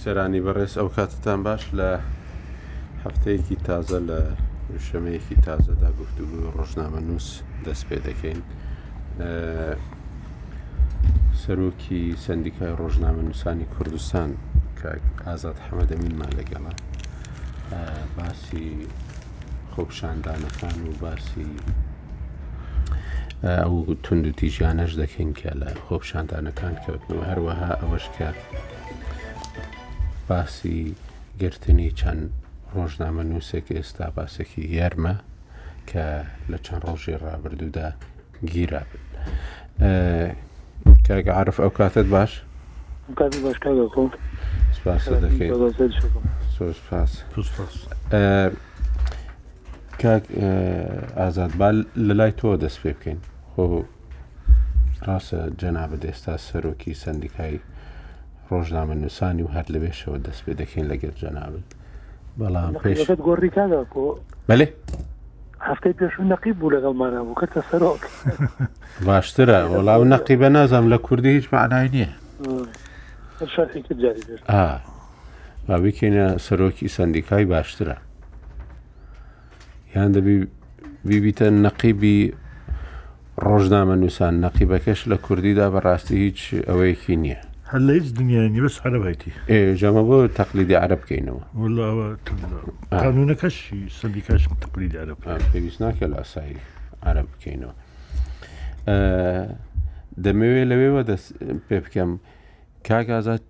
بیسەرانی بەڕێز ئەو کاتتان باش لە هەفتەیەکی تازە لە شەمەیەکی تازەدا گفتوگوی ڕۆژنامە نووس دەست پێ دەکەین سەرۆکی سندیکای ڕۆژنامەنووسانی کوردستان کاک ئازاد حەمەدەمینمان لەگەڵە باسی خۆپشاندانەکان و باسی ئەو تونند و تیژیانەش دەکەین کە لە خۆپشاندانەکان کەوتنەوە هەروەها ئەوەش کە باسی گرتنی چەند ڕۆژنامە نووسێک ئێستا باسێکی یارمە کە لە چەند ڕۆژی ڕابردوودا گیرا کاک عارف ئەو کاتت باش کاک ئازادبال لە لای تۆ دەست پێ بکەین خۆ ڕاستە جەنابە دێستا سەرۆکی سندیکای ڕۆژنامە نووسانی و هەر لەبێشەوە دەست پێ دەکەین لەگەر جەنابن بەڵام پێشت گۆڕی کاگا کۆ بەێ هەفتەی پێش و نەقیب بوو لەگەڵ مارا بوو کەتە سەرۆک باشترە وەڵاو نەقی بە نازام لە کوردی هیچ معنای نییە باویکێنە سەرۆکی سندیکای باشترە یان دەبی بیبیتە نەقیبی ڕۆژنامە نووسان نەقیبەکەش لە کوردیدا بەڕاستی هیچ ئەوەیەکی نییە هەر لە هیچ دنیای نی بەس عەرەبایتی ژەمە بۆ تەقلیدی عرب بکەینەوە وڵاوە قانونەکەشی سندیکاش تقلیدی عرب پێویست ناکە لە ئاسایی عرب بکەینەوە دەمەوێت لەوێوە دەست پێ بکەم کاگازات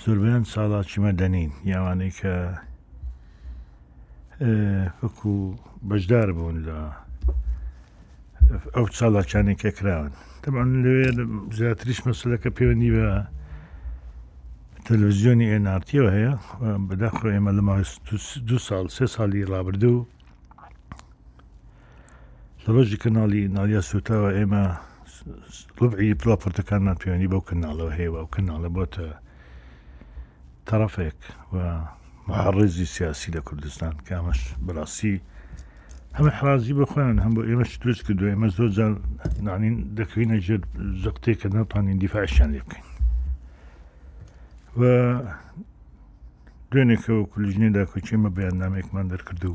زۆربیان چاڵاکی مەدەنین یاوانەی کە وەکو بەشدار بوون لە ئەو چاڵاکانی کە کراون تەمان لەوێ زیاتریش مەسلەکە پەیوەندی بە تەلەڤزیۆنی ئێنارتیەوە هەیە بەداخۆ ئێمە لە ماوەی دو ساڵ سێ ساڵی ڕابردوو لە ڕۆژی کەناڵی نالیا سوتاوە ئێمە ڕبعی پراپۆرتەکانمان پێوەنی بەو کەناڵەوە هەیە و کەناڵە بۆتە تەرەفێک و محڕێزی سیاسی لە کوردستان کە ئەمەش بەڕاستی هەمە حرازی بە خۆیان هەم بۆ ئێمەش دروست کردو ئێمە زۆر جان نانین دەکەوینە ژێر زەقتێک کە ناتوانین دیفاعشان لێ بکەین و دوێنێکەوە کولیژنێدا کۆچێمە بەیاننامێکمان دەرکردو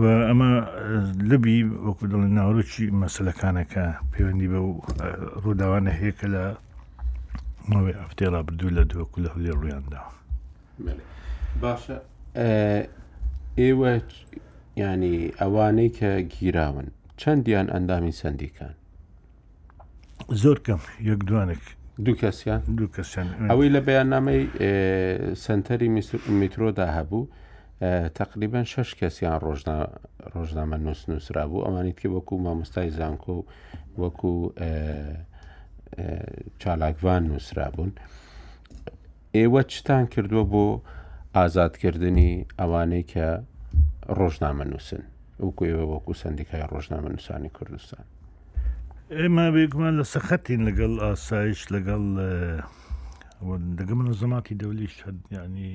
و ئەمە لەبی وەکو دڵ ناوروچی مەسلەکانەکە پەیوەندی بە و ڕووداوانە هەیە کە لە ماوەی هەفتێ ڕابردوو لە دووەکو لە هەولێ ڕویاندا باشە ئێوە ینی ئەوانەی کە گیراون چەندیان ئەندامی سندیکان زۆر کەم یەک دوانێک دوو کەسیان دوو کەسیان ئەوەی لە بەیاننامەی سنتەری میترۆدا هەبوو تقریبان شش کەسیان ڕۆژنامە نووس نووسرا بوو ئەمانیت کە وەکو مامۆستای زانکۆ و وەکو چالاکوان نووسرا بوون. ئێوە چتان کردووە بۆ ئازادکردنی ئەوانەی کە ڕۆژنامە نووسن وەکو ئێوە وەکو سندیکای ڕۆژنامە نووسانی کوردستان ئێمە بێگومان لە سەخەتین لەگەڵ ئاسایش لەگەڵ دەگە منەزەماتی دەولیش هەدیانی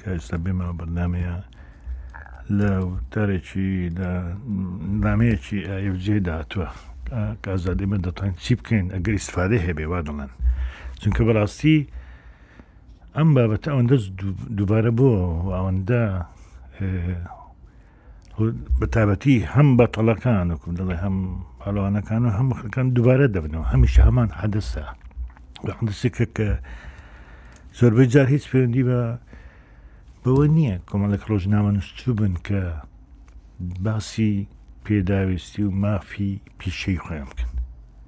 کە ئێستا بێمە بەرنمەیە لە وتارێکی نامەیەکی ئایفجێ داتوە کازادی من دەتوان چی بکەین ئەگەر ئیسفادە هەبێ وا دەڵێن چونکە بەڕاستی ئەم بابەتە ئەوەندە دووبارە بۆ ئەوەندە بەتابەتی هەم بە تەڵەکان وکم دەڵێ هەم پاڵەوانەکان و هەم خەکان دووبارە دەبنەوە هەمیشە هەمان حەدەسە حدسێکە کە زۆربەی جار هیچ پەیوەندی بە بەوە نییە کۆمەڵێک ڕۆژنامە نووسچوو بن کە باسی پێداویستی و مافی پیشەی خۆیان بکەن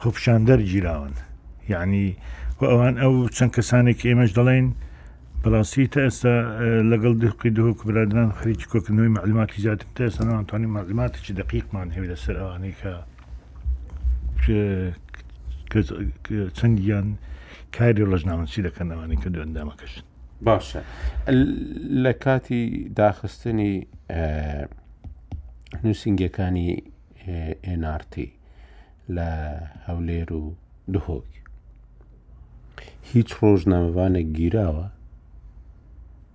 خۆپیشاندەر گیراون یعنی و ئەوان ئەو چەند کەسانێک ئێمەش دەڵێن بەڕاستی تا ئێستا لەگەڵ دقی دهۆک برادران خەریکی کۆکردنەوەی معلوماتی زیاتر تا ئێستا ناوانتوانانی معلوماتێکی دقیقمان هەوێ لەسەر ئەوانەی کە چەندیان کاری ڕژنامەچی دەکەن ئەوانەی کە دوێندامەکەشن باشە لە کاتی داخستنی نووسنگەکانی NRT لە هەولێر و دهۆک هیچ ڕۆژنامەوانێک گیراوە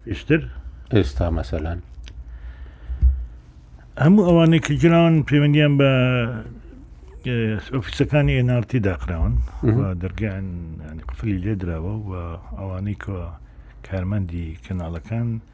پێشتر ئێستا مەسەلەن هەموو ئەوانەی کە گراون پەیوەندیان بە ئۆفیسەکانی ئێنارتی داخراون دەرگیان قفلی لێدراوە و ئەوانەی کە کارمەندی کەناڵەکان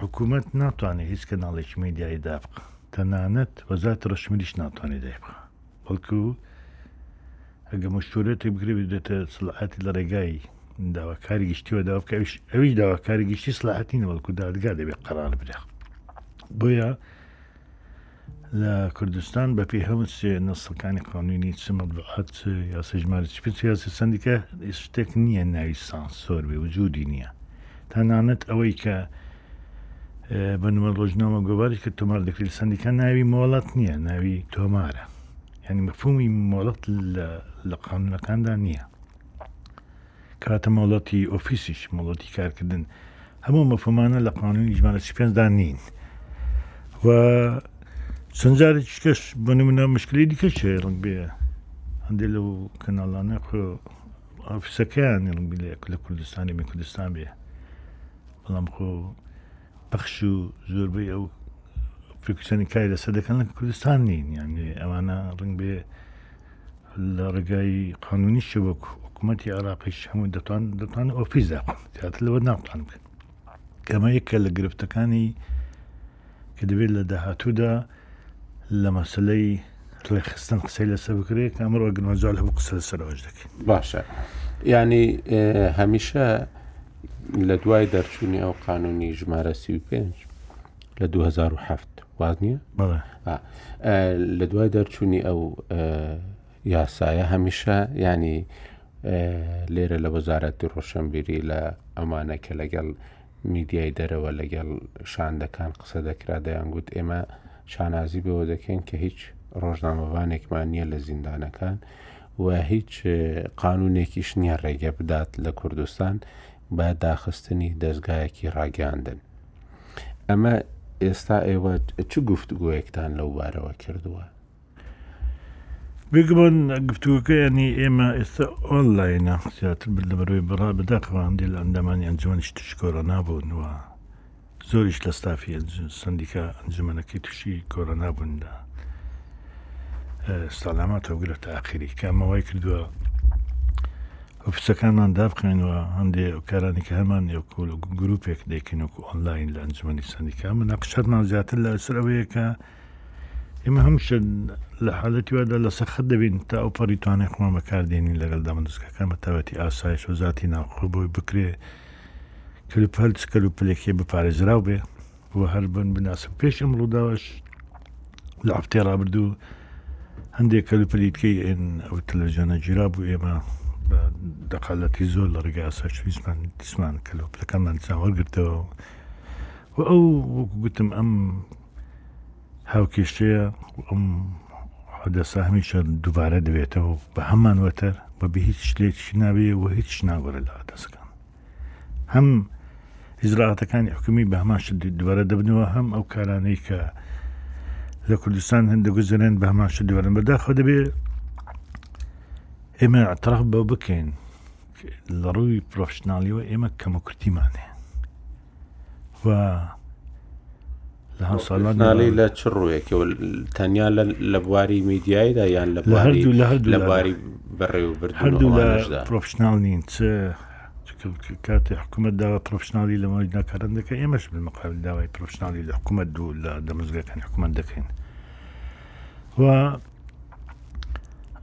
حکوومەت ناتوانێت هیچ کەناڵێکی میدیایی دابق تەنانەت وەزات ڕشمیریش ناتوانێت دایبخ بەڵکو ئەگە مشتورەتی بگرێت دێتە سڵعاتی لە ڕێگای داواکاری گشتیوە داوا بکە ئەوی داواکاری گشتی سلاحەتی نەوەڵکو دادگا دەبێت قرار بدە بۆیە لە کوردستان بە پێی هەموو سێ نەسەکانی قانونی چ مەبعات یاسە ژمارە چ پێ یاسە سندیکە شتێک نییە ناوی سانسۆر بێ وجودی نییە تەنانەت ئەوەی کە بە نووە ڕۆژنامە گۆواری کە تۆمار دەکرێت سندیکە ناوی مۆڵەت نییە ناوی تۆمارە ینی مەفهومی مۆڵەت لە قانونەکاندا نییە کاتە مۆڵەتی ئۆفیسیش مۆڵەتی کارکردن هەموو مەفهومانە لە قانونی ژمارە سی پێنجدا نین و چەند جارێکیش کەش بە نمونە مشکلی دیکە شێ ڕنگ بێ هەندێک لەو کەناڵانە خۆ ئۆفیسەکەیان ڕنگ بێ لە کوردستانی من کوردستان بێ بەڵام خۆ پەخش و زۆربەی ئەو فکرسەنی کاری لەسەر دەکەن لە کوردستان نین یان ئەوانە ڕنگ بێ لە ڕێگای قانونی شەوەک حکوومەتتی عراقیش هەموو دەتوان دەتوان ئۆفیس داخۆن زیاتر لەوە ناقان بکەن کەمە یەکە لە گرفتەکانی کە دەبێت لە داهاتوودا لە مەسلەی ڕێخستن قسەی لەسەر بکرێت ئەمڕۆ گرمەجال هەبوو قسە لەسەرەوەش دەکەین باشە ینی هەمیشە لە دوای دەرچوونی ئەو قانونی ژمارە سی پێ لە 2007 واز نییە لە دوای دەرچوونی ئەو یاسایە هەمیشە ینی لێرە لە وەزارەتی ڕۆشنبیری لە ئەمانە کە لەگەڵ میدیای دەرەوە لەگەڵ شاندەکان قسە دەکرا دەیانگووت ئێمە شانازی بەوە دەکەین کە هیچ ڕۆژنامەوانێکمان نییە لە زیندانەکان و هیچ قانونێکیش نییە ڕێگە بدات لە کوردستان بە داخستنی دەستگایەکی ڕاگەاندن ئەمە ئێستا ئێوە چ گفتگووەکتان لەو بارەوە کردووە؟ بێگومان گفتووەکەیانی ئێمە ئێستا ئۆن لاینە زیاتر بن لە بەروی بڕا بداخواندی لە ئەندامانی ئەنجومنیش تووشی کۆرۆنا بوون و زۆریش لە ستافی سندیکا ئەنجومەنەکەی تووشی کۆرۆنا بووندا سالاما تەوگرە تاخیری کامەوای کردووە ئۆفیسەکانمان دابخەین و هەندێ کارانی کە هەمان نێوکۆل و گروپێک دەیکەین وەکو ئۆنلاین لە ئەنجومەنی سەندیکا مناقشاتمان زیاتر لەسەر ئەوەیە کە ئێمە هەمشە لە حالەتی وادا لە سەرخەت دەبین تا ئەو پەڕی توانێ خۆمان بەکاردێنین لەگەڵ دامەندستکەکان بە تاوەتی ئاسایش و زیاتی ناوخۆ بۆی بکرێ کەلوپەل چکەل و پلێکی بپارێزراو بێ و هەر بن بناسم پێش ئەم ڕووداوەش لە هەفتەی ڕابردوو هەندێک کەل پلیتکەی ئێن ئەو تەلەژانە گیرا بوو ئێمە بە دەقالەتی زۆر لە ڕێگە ئاساشویستمان دیسمان کەلوپلەکەمان زاوەگرتەوە و ئەو وەکو گوتم ئەم هاوکێشەیە ئەم حدەسا هەمیشە دووبارە دەبێتەوە بە هەمان وەتەر بە بە هیچ شتێک ناوێ و هیچ ناگۆرە لە ئادەسەکان هەم ئیجراعاتەکانی حکومی بە هەمان شت دوبارە دەبنەوە هەم ئەو کارانەی کە لە کوردستان هەندە گوزەرێن بە هەمان شت دوبارن بەداخە دەبێ ئێمە ئەتراف بە بکەین لە ڕووی پرۆفشنناڵیەوە ئێمە کەمە کورتیمانێ و لە هەساڵان نالی لە چ ڕوویەکە تەنیا لە بواری میدیایدا یان لە هەردوو لە هەردوو لە بواری بەڕێوەبرد هەردوو لە پرۆفشنناڵ نین چ کاتی حکوومەت داوا پرۆفشنناڵی لە ماج ناکارن دەکە ئێمەش مقابل داوای پرۆفشنناڵی لە حکوومەت دوو لە دەمزگەکان حکوومەت دەکەین و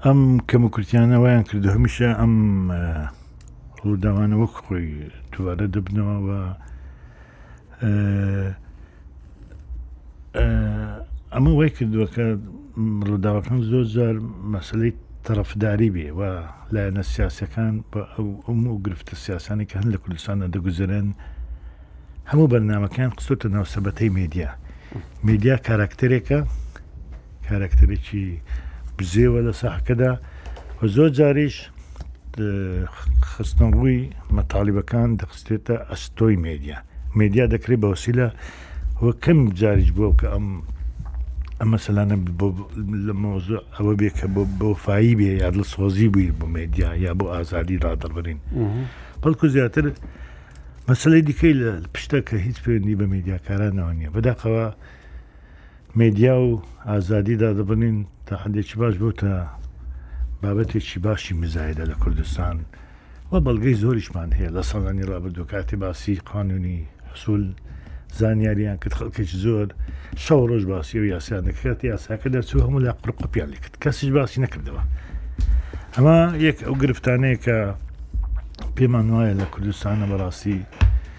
ئەم کەم و کورتیانە وایان کردو هەمیشە ئەم ڕووداوانە وەک خۆی دووارە دەبنەوە و ئەمە وای کردووە کە ڕووداوەکان زۆر زار مەسلەی تەرەفداری بێ و لایەنە سیاسەکان بە ئەو ئەم و گرفتە سیاسانی کە هەن لە کوردستانە دەگوزرێن هەموو بەرنمەکان قسۆتە ناو سەبەتەی مێدیا مێدیا کاراکتەرێکە کارەکتەرێکی بزێوە لە ساحەکەدا و زۆر جاریش خستن ڕووی مەتاالبەکان دەخستێتە ئەستۆی مێدیا مێدیا دەکرێت بەوسیلە و کەم جاریش بۆ کە ئەم ئەمە سەلانە لە مۆزە ئەوە بێ کە بۆ بۆفایی بێ یا دڵ سۆزی بووی بۆ مێدیا یا بۆ ئازادی ڕادەڕبرین بەڵکو زیاتر مەسلەی دیکەی لە پشتە کە هیچ پێوەندی بە مێدیاکارانەوە نیە بەداخەوە میدیا و ئازادی دادەبەنین تا حەدێکی باش بۆتە بابەتێکی باشی مزایدە لە کوردستان و بەڵگەی زۆریشمان هەیە لە ساڵانی ڕابردوو کاتی باسی قانونی حسول زانیاریان کرد خەڵکێکی زۆر شەو ڕۆژ باسی و یاسیان دەکرێت یاساکە دەرچوو هەموو لا قڕقپیان لەکرد کەسیش باسی نەکردەوە ئەمە یەک ئەو گرفتانەیە کە پێمان وایە لە کوردستانە بەڕاستی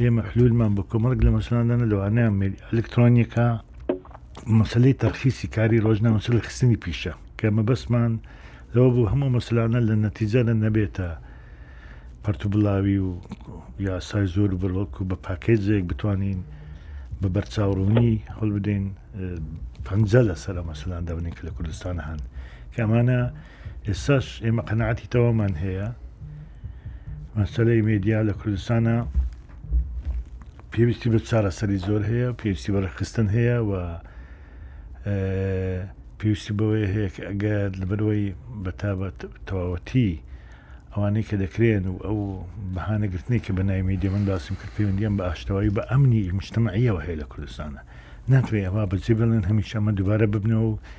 ئێمە حلولمان بۆ کۆمەڵک لە مەسەلەدانە لەوانەیە مێری ئەلکترۆنیەکە مەسلەی تەخصیسی کاری ڕۆژنا مەسلە خستنی پیشە کە مەبەستمان لەوە بۆ هەموو مەسلانە لە نەتیجەرە نەبێتە پەرتو بڵاوی و یاسای زۆر و بەرۆک و بە پاکێجێک بتوانین بە بەرچاوڕوونی هەڵ بدەین پەنجە لە سەرە مەسلان دەبنین کە لە کوردستان هەن کەمانە ئێساش ئێمە قەنەعاتی تەوامان هەیە مەسلەی مێدیا لە کوردستانە پێویستی بە چارەسەری زۆر هەیە پێویستی بە ڕخستن هەیە و پێویستی بەوەی هەیە کە ئەگەر لەبەرەوەی بەتابەت تەواوەتی ئەوانەی کە دەکرێن و ئەو بەهانەگرتنی کە بەناوی میدیە من باسم کرد پەیوەندیان بە ئاشتەوایی بە ئەمنی مشتمەعەوە هەیە لە کوردستانە ناتوێ ئەوە بەجێ بڵێن هەمیشە ئەمە دووبارە ببنەوە و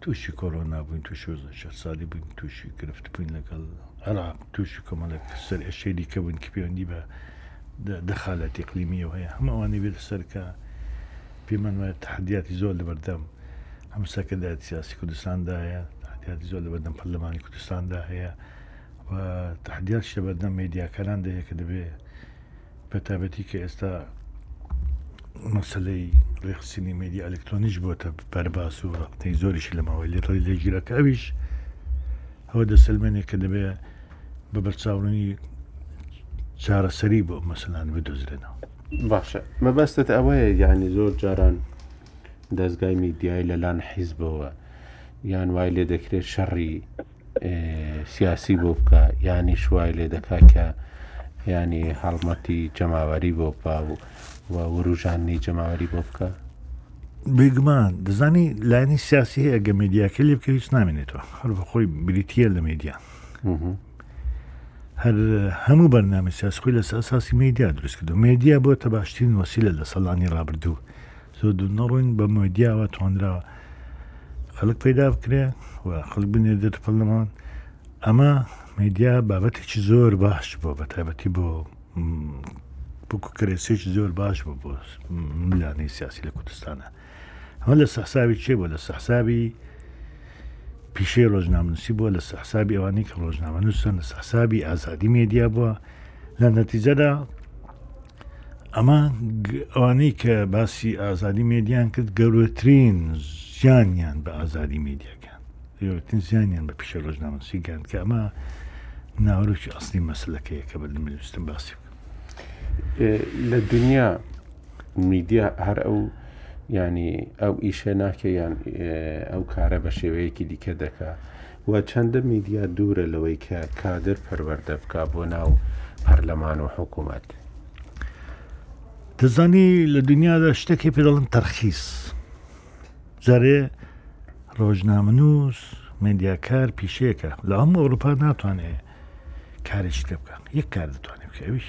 تووشی کۆرۆنا بووین تووشی وەزعی شەش ساڵی بووین تووشی گرفت بووین لەگەڵ عێراق تووشی کۆمەڵێک سەرئێشەی دیکە بووین کە پەیوەندی بە دەخالەتی ئیقلیمییەوە هەیە هەموو ئەوانەی بێتە سەر کە پێمان وایە تەحەدیاتی زۆر لەبەردەم هەموو سەرکردایەتی سیاسی کوردستاندایە تەحەدیاتی زۆر لەبەردەم پەرلەمانی کوردستاندا هەیە و تەحەدیاتیش لەبەردەم مێدیاکاراندا هەیە کە دەبێت بە تابەتی کە ئێستا مەسلەی ڕێخسینی مدی ئەلکترۆنیش بۆتە پەرباس و ڕقتەی زۆریشی لە ماوەی لێ ڕێ لێگیرەکە ئەویش ئەوە دەسەلمێنێک کە دەبێ بە بەرچاوڕنی چارەسەری بۆ مەسەلان بدۆزرێنەوە باشە مەبەستت ئەوەیە یعنی زۆر جاران دەستگای میدیای لەلان حیزبەوە یان وای لێ دەکرێت شەڕی سیاسی بۆ بکە یانیش وای لێ دەکا کە ینی هەڵمەتی جەماوەری بۆ بە و و وروژاننی جەماوەری بۆ بکە بێگومان دەزانی لایانی سیاسی هەیە گە میدیاکە لێ بکە هیچ نامێنێتەوە هەر بە خۆی بریتە لە میدیا هەر هەموو بەرنامی سیاسخۆی لە ساساسی میدیا دروستکرد و میدیا بۆ تەباشترین وەسیلە لە سەلانی ڕابردوو زۆر دوور نەڕۆین بە مۆدیاوە توانراوە خەڵک پەیدا بکرێ و خەڵک بنێدێت پەرلەمان ئەمە میدیا بابەتێکی زۆر باش بۆ بە تایبەتی بۆ بکو کرێسێکی زۆر باش بۆ بۆ ملانەی سیاسی لە کوردستانە ئەمە لە سەحساوی چێ بۆ لە سەحساوی پیشەی ڕۆژنامنووسی بووە لە سەحسابی ئەوانی کە ڕۆژنامە نووسن لە سەحسابی ئازادی مێدیا بووە لە نەتیجەدا ئەمە ئەوانەی کە باسی ئازادی مێدیان کرد گەورەترین زیانیان بە ئازادی مێدیەکان گەورەترین زیانیان بە پیشە ڕۆژنامەسیگەن کە ئەمە ناوەرۆکی ئەاصلی مەسلەکەیە کە بەدن منستم باسی بکە لە دنیا میدیا هەر ئەو ینی ئەو ئیشە ناکەیان ئەو کارە بە شێوەیەکی دیکە دەکە و چەندە میدیا دوورە لەوەی کە کادر پەروەردە بکا بۆ ناو پەرلەمان و حکومەت. دەزانی لە دنیادا شتەکەی پێ دەڵن تەرخیس جارێ ڕۆژنامەنووس مێدیاکار پیشەیەکە لە هەموو ئەوروپا ناتوانێت کارێکی لێ بکە یەک کار دەتوانێت بکەویش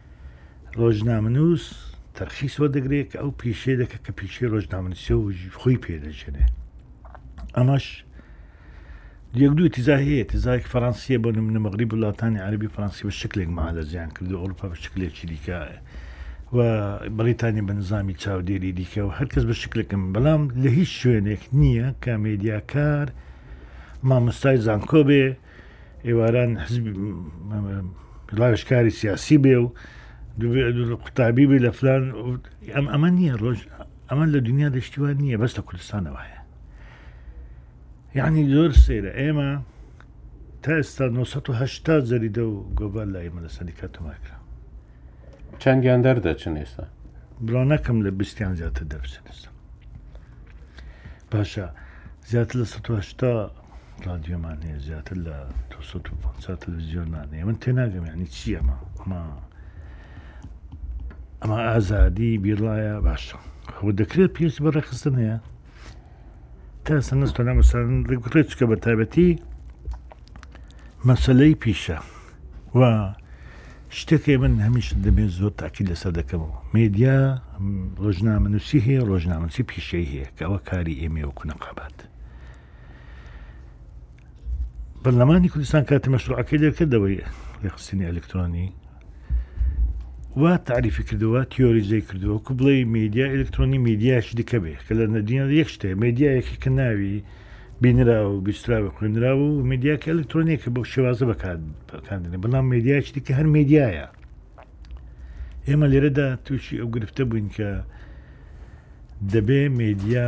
ڕۆژنامەنووس تەرخیس وەردەگرێت کە ئەو پیشەی دەکە کە پیشەی ڕۆژنامەنووسی و خۆی پێدەژێنێ ئەمەش یەک دوو تیزا هەیە تزایک فەرەنسیە بۆ نمونە مەغری وڵاتانی عربی فەرەنسی بە شکلێک مالەزیان کردو ئەوروپا بە شکلێکی دیکە و بریتانی بە نظامی چاودێری دیکە و هەرکەس بە شکلەکەم بەڵام لە هیچ شوێنێک نییە کە مێدیاکار مامۆستای زانکۆ بێ ئێواران لاوێشکاری سیاسی بێ و قوتابی بێ لە فلان ئەم ئەمە نییە ڕۆژ ئەمە لە دنیا دەشتیوان نییە بەس لە کوردستانەوە هەیە یعنی زۆر سێرە ئێمە تا ئێستا 1970 زەریدە و گۆڤار لای منە سەنیکا تۆمارکرا چەندیان دەردەچن ئێستا بڵاو نەکەم لە بیستیان زیاتر دەبچن ئێستا باشە زیاتر لە 1970 رادیۆمان هەیە زیاتر لە 250 تەلەڤزیۆنمان هەیە من تێناگەم ینی چی ئەمە ئەمە ئەمە ئازادی بیرڵایە باشە خۆ دەکرێت پێست بە ڕێخستن هەیە تا سەنەستۆ نامەسان ڕێکڕێچکە بە تایبەتی مەسلەی پیشە و شتەکەی من هەمیش دەبێت زۆر تاکی لەسەر دەکەمەوە مێدیا ڕۆژنامەنووسی هەیە ڕۆژنامەسی پیشەی هەیە کەەوە کاری ئێمە و کونە قابات بەرلەمانی کوردستان کاتی مەشروعەکەی دەرکردەوەی ڕێخستنی ئەلکترۆنی وا تعریفی کردەوە تیۆریزەی کردەوە کو بڵێ میدیا ئەلکترۆنی میدیاش دیکە بێ کە لە نەدیان یەک شتێ میدیایەکی کە ناوی بینرا و بیستراوە خوێنرا و میدیاکە ئەلکترۆنیە کە بۆ شێوازە بەکاندنی بەڵام میدیاش دیکە هەر میدیایە ئێمە لێرەدا تووشی ئەو گرفتە بووین کە دەبێ میدیا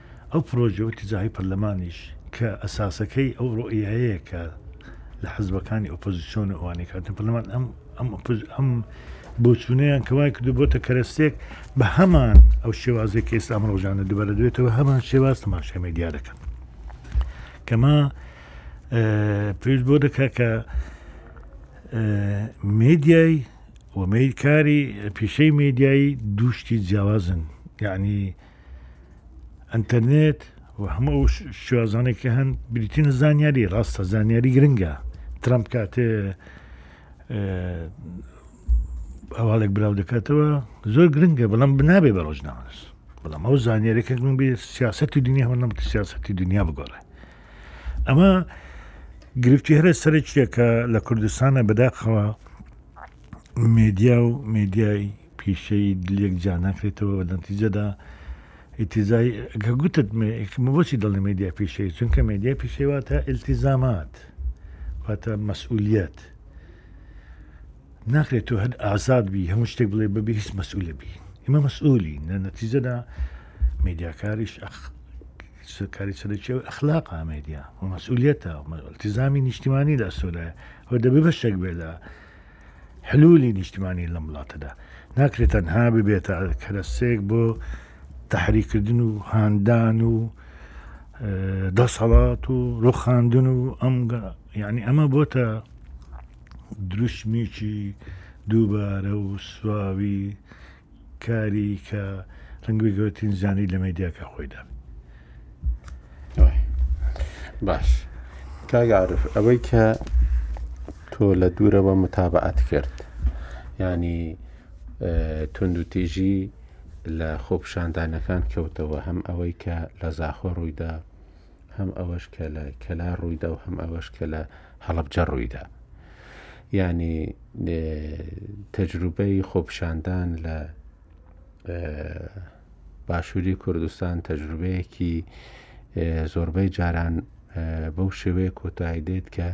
ئەو پرۆژە و ئیتجاهی پەرلەمانیش کە ئەساسەکەی ئەو ڕۆئیایەیە کە لە حزبەکانی ئۆپۆزیسیۆن و ئەوانەی کاتە پەرلەمان ئەم ئەم ئۆپۆز- ئەم بۆچوونیان کە وای کردو بۆتە کەرەستێک بە هەمان ئەو شێوازێک کە ئێستا ئەم ڕۆژانە دوبارە دوێتەوە هەمان شێواز تەماشای مێدیا دەکەن کەما پێویست بۆ دەکا کە مێدیای و مەیل کاری پیشەی مێدیایی دووشتی جیاوازن یعنی ئەتەرنێت و هەموو ئەو شوازانێک کە هەن بریتین لە زانیاری ڕاستە زانیاری گرنگە ترامپ کاتێ هەواڵێک براو دەکاتەوە زۆر گرنگە بەڵام بنابێ بە ڕۆژناوەس بەڵام ئەو زانیارێکە گرنگ بێ سیاستی دنیا هەمە نەمت سیاستی دنیا بگۆڕێ ئەمە گرفتی هەرە سەرێکیە کە لە کوردستانە بەداخەوە مێدیا و مێدیای پیشەی دلێک جیا ناکرێتەوە و لەنتیجەدا ئیتیزای کە گوتت بۆچی دەڵێ مێدیا پیشەی چونکە مێدیا پیشەی واتە ئلتیزامات واتە مەسئولیت ناکرێت تۆ هەر ئازاد بی هەموو شتێک بڵێ بەبێ هیچ مەسئولە بی ئمە مەسئولی نە نەتیجەدا مێدیاکاریش کاری سەرکی و ئەخلاق ئامێدیا و مەسئولیتە ئەلتیزامی نیشتیمانی لە سۆلای ئەو دەبێ بەشێک بێ لە حلولی نیشتمانی لەم وڵاتەدا ناکرێت تەنها ببێتە کەرەسێک بۆ تحریکردن و هاندان و دەسەڵات و ڕۆخاندن و ئەم ینی ئەمە بۆتە دروشمێکی دووبارە و سواوی کاری کە ڕنگبی گەورەترین زیانی لە مەدیاکە خۆیدا باش کاگەعاعرف ئەوەی کە تۆ لە دوورەوە متابعات کرد ینی تونند و تیژی لە خۆپشاندانەکان کەوتەوە هەم ئەوەی کە لە زاخۆ ڕوویدا هەم ئەوەش کە لە کەلا ڕوویدا و هەم ئەوەش کە لە هەڵبجە ڕوویدا ینی تەجروبەی خۆپشاندان لە باشووری کوردستان تەجروبەیەکی زۆربەی جاران بەو شێوەیە کۆتایی دێت کە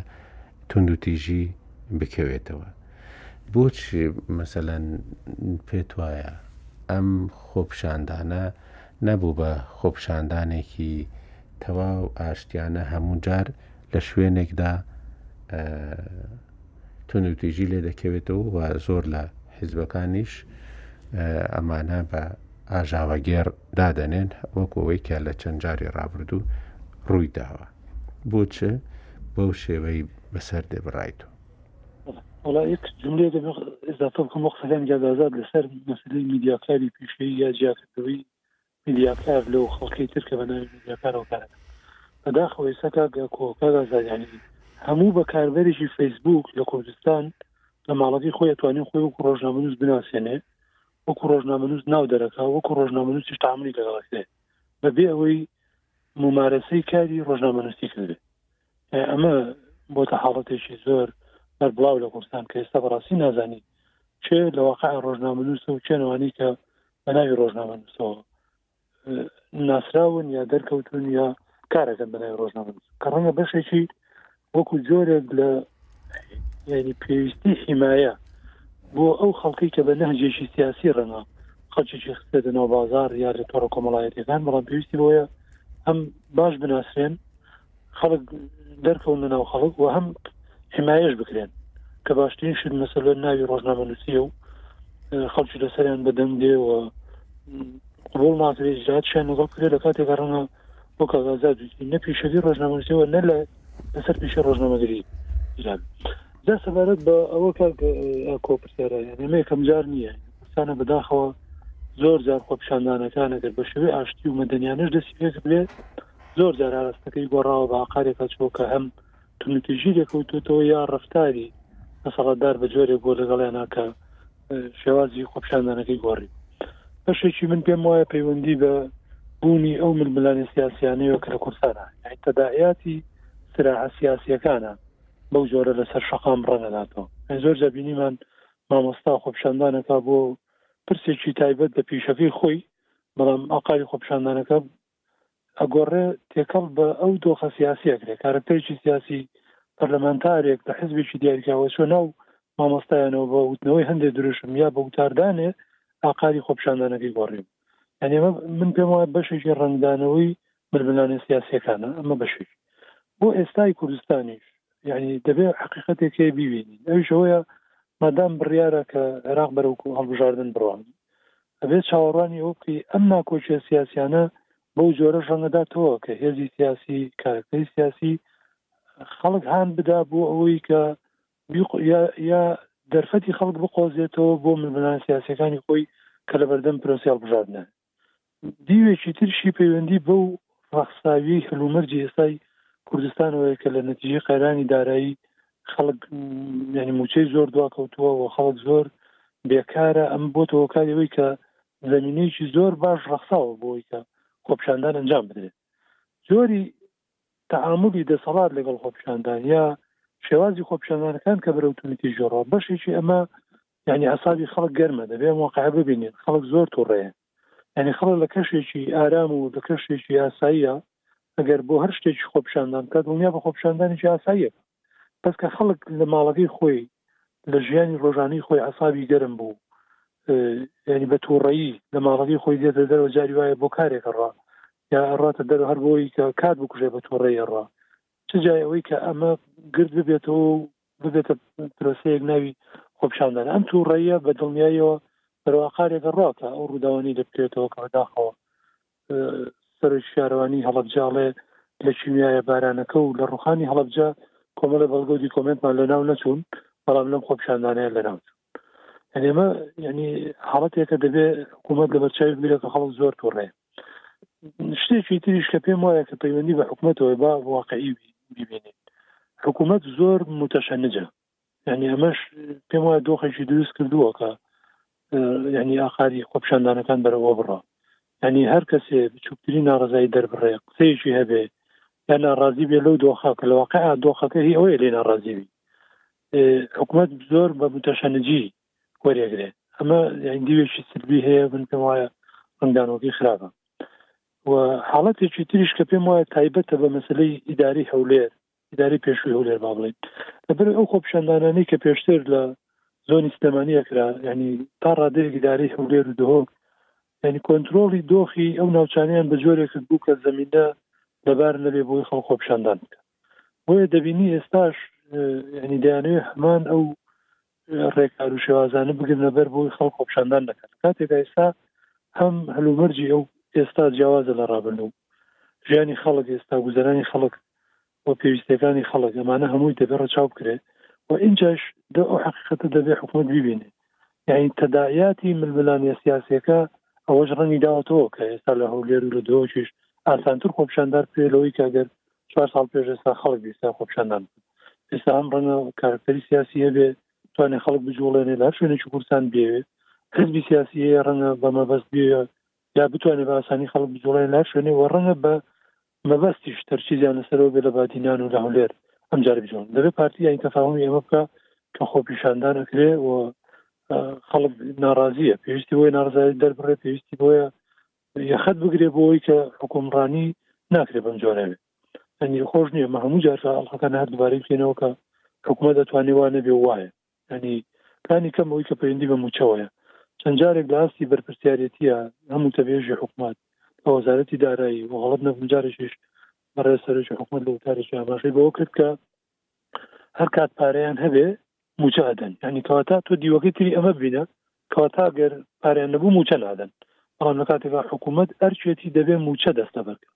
تونند و تیژی بکەوێتەوە بۆچ مەسەەن پێت وایە ئەم خۆپشاندانە نەبوو بە خۆپیشاندانێکی تەواو ئاشتیانە هەموو جار لە شوێنێکدا تونوتیژی لێ دەکەوێتەوە و زۆر لە حیزبەکانیش ئەمانە بە ئاژاوەگێڕ دادەنێن وەکەوەی کە لە چەند جاری ڕابردوو ڕووی داوە بۆچ بەو شێوەی بەسەر دێبڕایتەوە وڵا یەک جملێ ئزافە بکەم وەخت لەم جادازات لەسەر مەسلەی میدیاکاری پیشەی یا جیاکردەوەی میدیاکار لەو خەڵکی تر کە بە ناوی میدیاکارەوە کارەکە بەداخەوە ئێستا کاگە کۆکاگا زاریانی هەموو بەکاربەرێکی فەیسبوک لە کوردستان لە ماڵەکەی خۆی توانین خۆی وەکو ڕۆژنامەنووس بناسیێنێ وەکو ڕۆژنامەنووس ناو دەرەکە وەکو ڕۆژنامەنووسیش تاملی لەگەڵەکرێ بەبێ ئەوەی ممارەسەی کاری ڕۆژنامەنووسی کردێت ئەمە بۆتە حاڵەتێکی زۆر بەربڵاو لە کوردستان کە ئێستا بەڕاستی نازانی چێ لە واقع ڕۆژنامەنووس و چێنەوانی کە بە ناوی ڕۆژنامەنووسەوە ناسراون یا دەرکەوتون یا کارەکەن بە ناوی ڕۆژنامەنووس کە ڕەنگە بەشێکی وەکو جۆرێک لە ینی پێویستی حیمایە بۆ ئەو خەڵکی کە بە نەهجێکی سیاسی ڕەنگە خەڵکیی خستێتە ناو بازار یا لە تۆڕە کۆمەڵایەتەکان بەڵام پێویستی بۆیە ئەم باش بناسرێن خەڵک دەرکەون لە ناو خەڵک و هەم حمایش بکرێن کە باشترین شت مەسەلە ناوی ڕۆژنامە نووسیە و خەڵکی لەسەریان بەدەنگ دێ و قوبول ناکرێت جاتشیان نەگەڵ کرێ لە کاتێک ڕەنگە بۆ کازاد نە پیشەوی ڕۆژنامەنووسەوە نە لە لەسەر پیشە ڕۆژنامەگری ایران جا سەبارەت بە ئەوە کاک کۆپرسیارە ئەمە یەکەم جار نییە کوردستانە بەداخەوە زۆر جار خۆپشاندانەکان ئەگەر بە شێوەی ئاشتی و مەدەنیانش دەستی پێکرێت زۆر جار ئاراستەکەی گۆڕاوە بە ئاقارێکە چووە کە هەم توندوتیژی لێکەوتوتەوە یا ڕفتاری دەسەڵاتدار بە جۆرێک بۆ لەگەڵیانا کە شێوازی خۆپشاندانەکەی گۆڕی بەشێکی من پێم وایە پەیوەندی بە بوونی ئەو ململانە سیاسیانەیە کە لە کوردستانە یعنی تەداعیاتی سراحە سیاسیەکانە بەو جۆرە لەسەر شەقام ڕەنەداتەوە زۆر جابینیمان مامۆستا خۆپشاندانەکە بۆ پرسێکی تایبەت بە پیشەکەی خۆی بەڵام ئاقاری خۆپشاندانەکە ئەگۆڕێ تێکەڵ بە ئەو دۆخە سیاسیە کرێ کارەکتەرێکی سیاسی پەرلەمانتارێک لە حزبێکی دیارکراوە چۆ ناو مامۆستایانەوە بە وتنەوەی هەندێک دروشم یا بە وتاردانێ ئاقاری خۆپشاندانەکەی گۆڕیم یعنی ئەمە من پێم وایە بەشێکی ڕنگدانەوەی ململانێ سیاسیەکانە ئەمە بەشێک بۆ ئێستای کوردستانیش یعنی دەبێ حقیقەتێکی ببینین ئەوشەوەیە مادام بڕیارە کە عێراق بەرەو هەڵبژاردن بڕوان ئەبێت چاوەڕوانی ئەوە بکەی ئەم ناکۆکیە سیاسیانە بەو جۆرە ژەنگەداتەوە کە هێزی سیاسی کارکتەری سیاسی خەڵک هان بدا بۆ ئەوەی کە یا دەرفەتی خەڵک بقۆزێتەوە بۆ ململان سیاسەکانی خۆی کە لە بەردەم پرۆسیال بژاردنە دیوێکی ترشی پەیوەندی بەو ڕەخساویی هەلومەرجی ئێستای کوردستان ئەوەیە کە لە نەتیجەی قەیرانی دارایی خەڵک یعنی موچەی زۆر دواکەوتووە و خەڵک زۆر بێکارە ئەم بۆتە هۆکاری ئەوەی کە زمینەیەکی زۆر باش ڕەخساوە بۆی کە خۆپیشاندان ئەنجام بدرێت زۆری تعاملی دەسەڵات لەگەڵ خۆپیشاندان یا شێوازی خۆپیشاندانەکان کە بەرەو تونکی ژۆڕە بەشێکی ئەمە یعنی عسابی خەڵک گەرمە دەبێ وقع ببینین خەڵک زۆر توڕەیە یانی خەڵک لە کەشێکی ئارام و لە کەشێکی ئاساییە ئەگەر بۆ هەر شتێکی خۆپشاندان بکات دڵنیا بە خۆپشاندانێکی ئاساییە بەس کە خەڵک لە ماڵەکەی خۆی لە ژیانی ڕۆژانەی خۆی عسابی گەرم بوو ینی بە تووڕەیی لە ماڵەکەی خۆی دێتە دەرەوە جاری وایە بۆ کارێکە ڕا یا ڕاتە دەر هەر بۆی کە کات بکوژێ بە تووڕێ ڕا چ جای ئەوەی کە ئەمە گرد ببێتەوە ببێتە پرۆسەیەک ناوی خۆپشاندان ئەم تووڕەیە بە دڵنیاییەوە بەرواقارێکە ڕاکە ئەو ڕووداوانی دەکرێتەوە کە بەداخەوە سەرۆکی شارەوانی هەڵبجاڵێ لە کیمیایە بارانەکە و لە ڕوخانی هەڵبجە کۆمەڵە بەڵگەودی کۆمنتمان لە ناو نەچوون بەڵام لەم خۆپشاندانەیە لە ناوچوو یعنی ئەمە یعنی حاڵەتێکە دەبێ حکوومەت لە بەرچاوی بگرێت کە خەڵک زۆر توڕێ شتێکی تریش کە پێم وایە کە پەیوەندی بە حکوومەتەوە با واقعی ببینین حکوومەت زۆر متەشە نجە یعنی ئەمەش پێم وایە دۆخێکی دروست کردووە کە یعنی ئاخاری خۆپشاندانەکان بەرەوە بڕە ینی هەر کەسێ بچووکتری ناڕزایی دەربڕێ قسەیەکی هەبێ یا ناڕازی بێ لەو دۆخە کە لە واقع دۆخەکە هی ئەوەیە لێ ناڕازیوی حکومەت زۆر بە متەشەنجی وەرێگرێت ئەمە دیوێکی سلبی هەیە من پێم وایە ڕنگدانەوەی خراپە و حاڵەتێکی تریش کە پێم وایە تایبەتە بە مەسلەی ئیداری هەولێر ئیداری پێشووی هەولێر با بڵێن لەبەر ئەو خۆپشاندانانی کە پێشتر لە زۆنی سلێمانی ئەکرا ینی تا ڕادەیەک ئیداری هەولێر و دهۆک ینی کۆنتترۆڵی دۆخی ئەو ناوچانیان بە جۆرێک بوو کە زمینە لەبار نەبێ بۆی خەڵ خۆپشاندان بکە بۆیە دەبینی ئێستاش ینی دەیانوێ هەمان ئەو ڕێکار و شێوازانە بگرنە بەر بۆی خەڵک خۆپشاندان دەکات کاتێکدا ئێستا هەم هەلومەرجی ئەو ئێستا جیاوازە لە ڕابنەوە ژیانی خەڵک ئێستا گوزەرانی خەڵک و پێویستەکانی خەڵک ئەمانە هەمووی دەبێ ڕەچاو بکرێت و ئینجاش دە ئەو حقیقەتە دەبێ حکوومەت ببینێ یعنی تەدایاتی ململانە سیاسەکە ئەوەش ڕەنگی داوەتەوە کە ئێستا لە هەولێر و لە دۆچیش ئاسانتر خۆپشاندار پێ لەوەی کاگەر چوار ساڵ پێش ئێستا خەڵک ئێستا خۆپشاندان ئێستا ئەم ڕەنگە کارکتەری سیاسی هەبێ توانێ خەڵک بجوڵێنێ لە شوێنێکی کوردستان بێوێ حزبی سیاسی ڕەنگە بە مەبەست بێ یا بتوانێت بە ئاسانی خەڵک بجوڵێن لا شوێنێ وە ڕەنگە بە مەبەستیش تەرچیزیان لەسەرەوە بێ لە بادینان و لە هەولێر ئەم جار بجوڵ دەبێت پارتی یانی تەفاهمی ئێمە بکە کە خۆپیشاندان ئەکرێ و خەڵک ناڕازیە پێویستی بۆی ناڕزای دەربڕێ پێویستی بۆیە یەخەت بگرێ بۆ ئەوەی کە حکومڕانی ناکرێ بەم جۆرە بێ ئەنی خۆش نییە مە هەموو جارکە ئەڵلقەکان هەر دوبارەی بکەینەوە کە حکوومەت دەتوانێت وانە بێ وایە ئەنی کانی کەم ئەوی کە پەیوەندی بە موچەوەیە چەند جارێک لە ئاستی بەرپرسیارەتیە هەموو تەبێژی حکوومەت لە وەزارەتی دارایی و هەڵت نەبووجارێکیش بەڕێ سەرۆکی حکوومەت لە وتارێکی ئاماژەی بەوە کرد کە هەر کات پارەیان هەبێ موچە ئەدەن ینی کەواتا تۆ دیوەکەی تری ئەمە بینە کەواتا گەر پاریان نەبوو موچە نادەن بەڵام لە کاتێکا حکوومەت ئەرچێتی دەبێ موچە دەستە بەرکە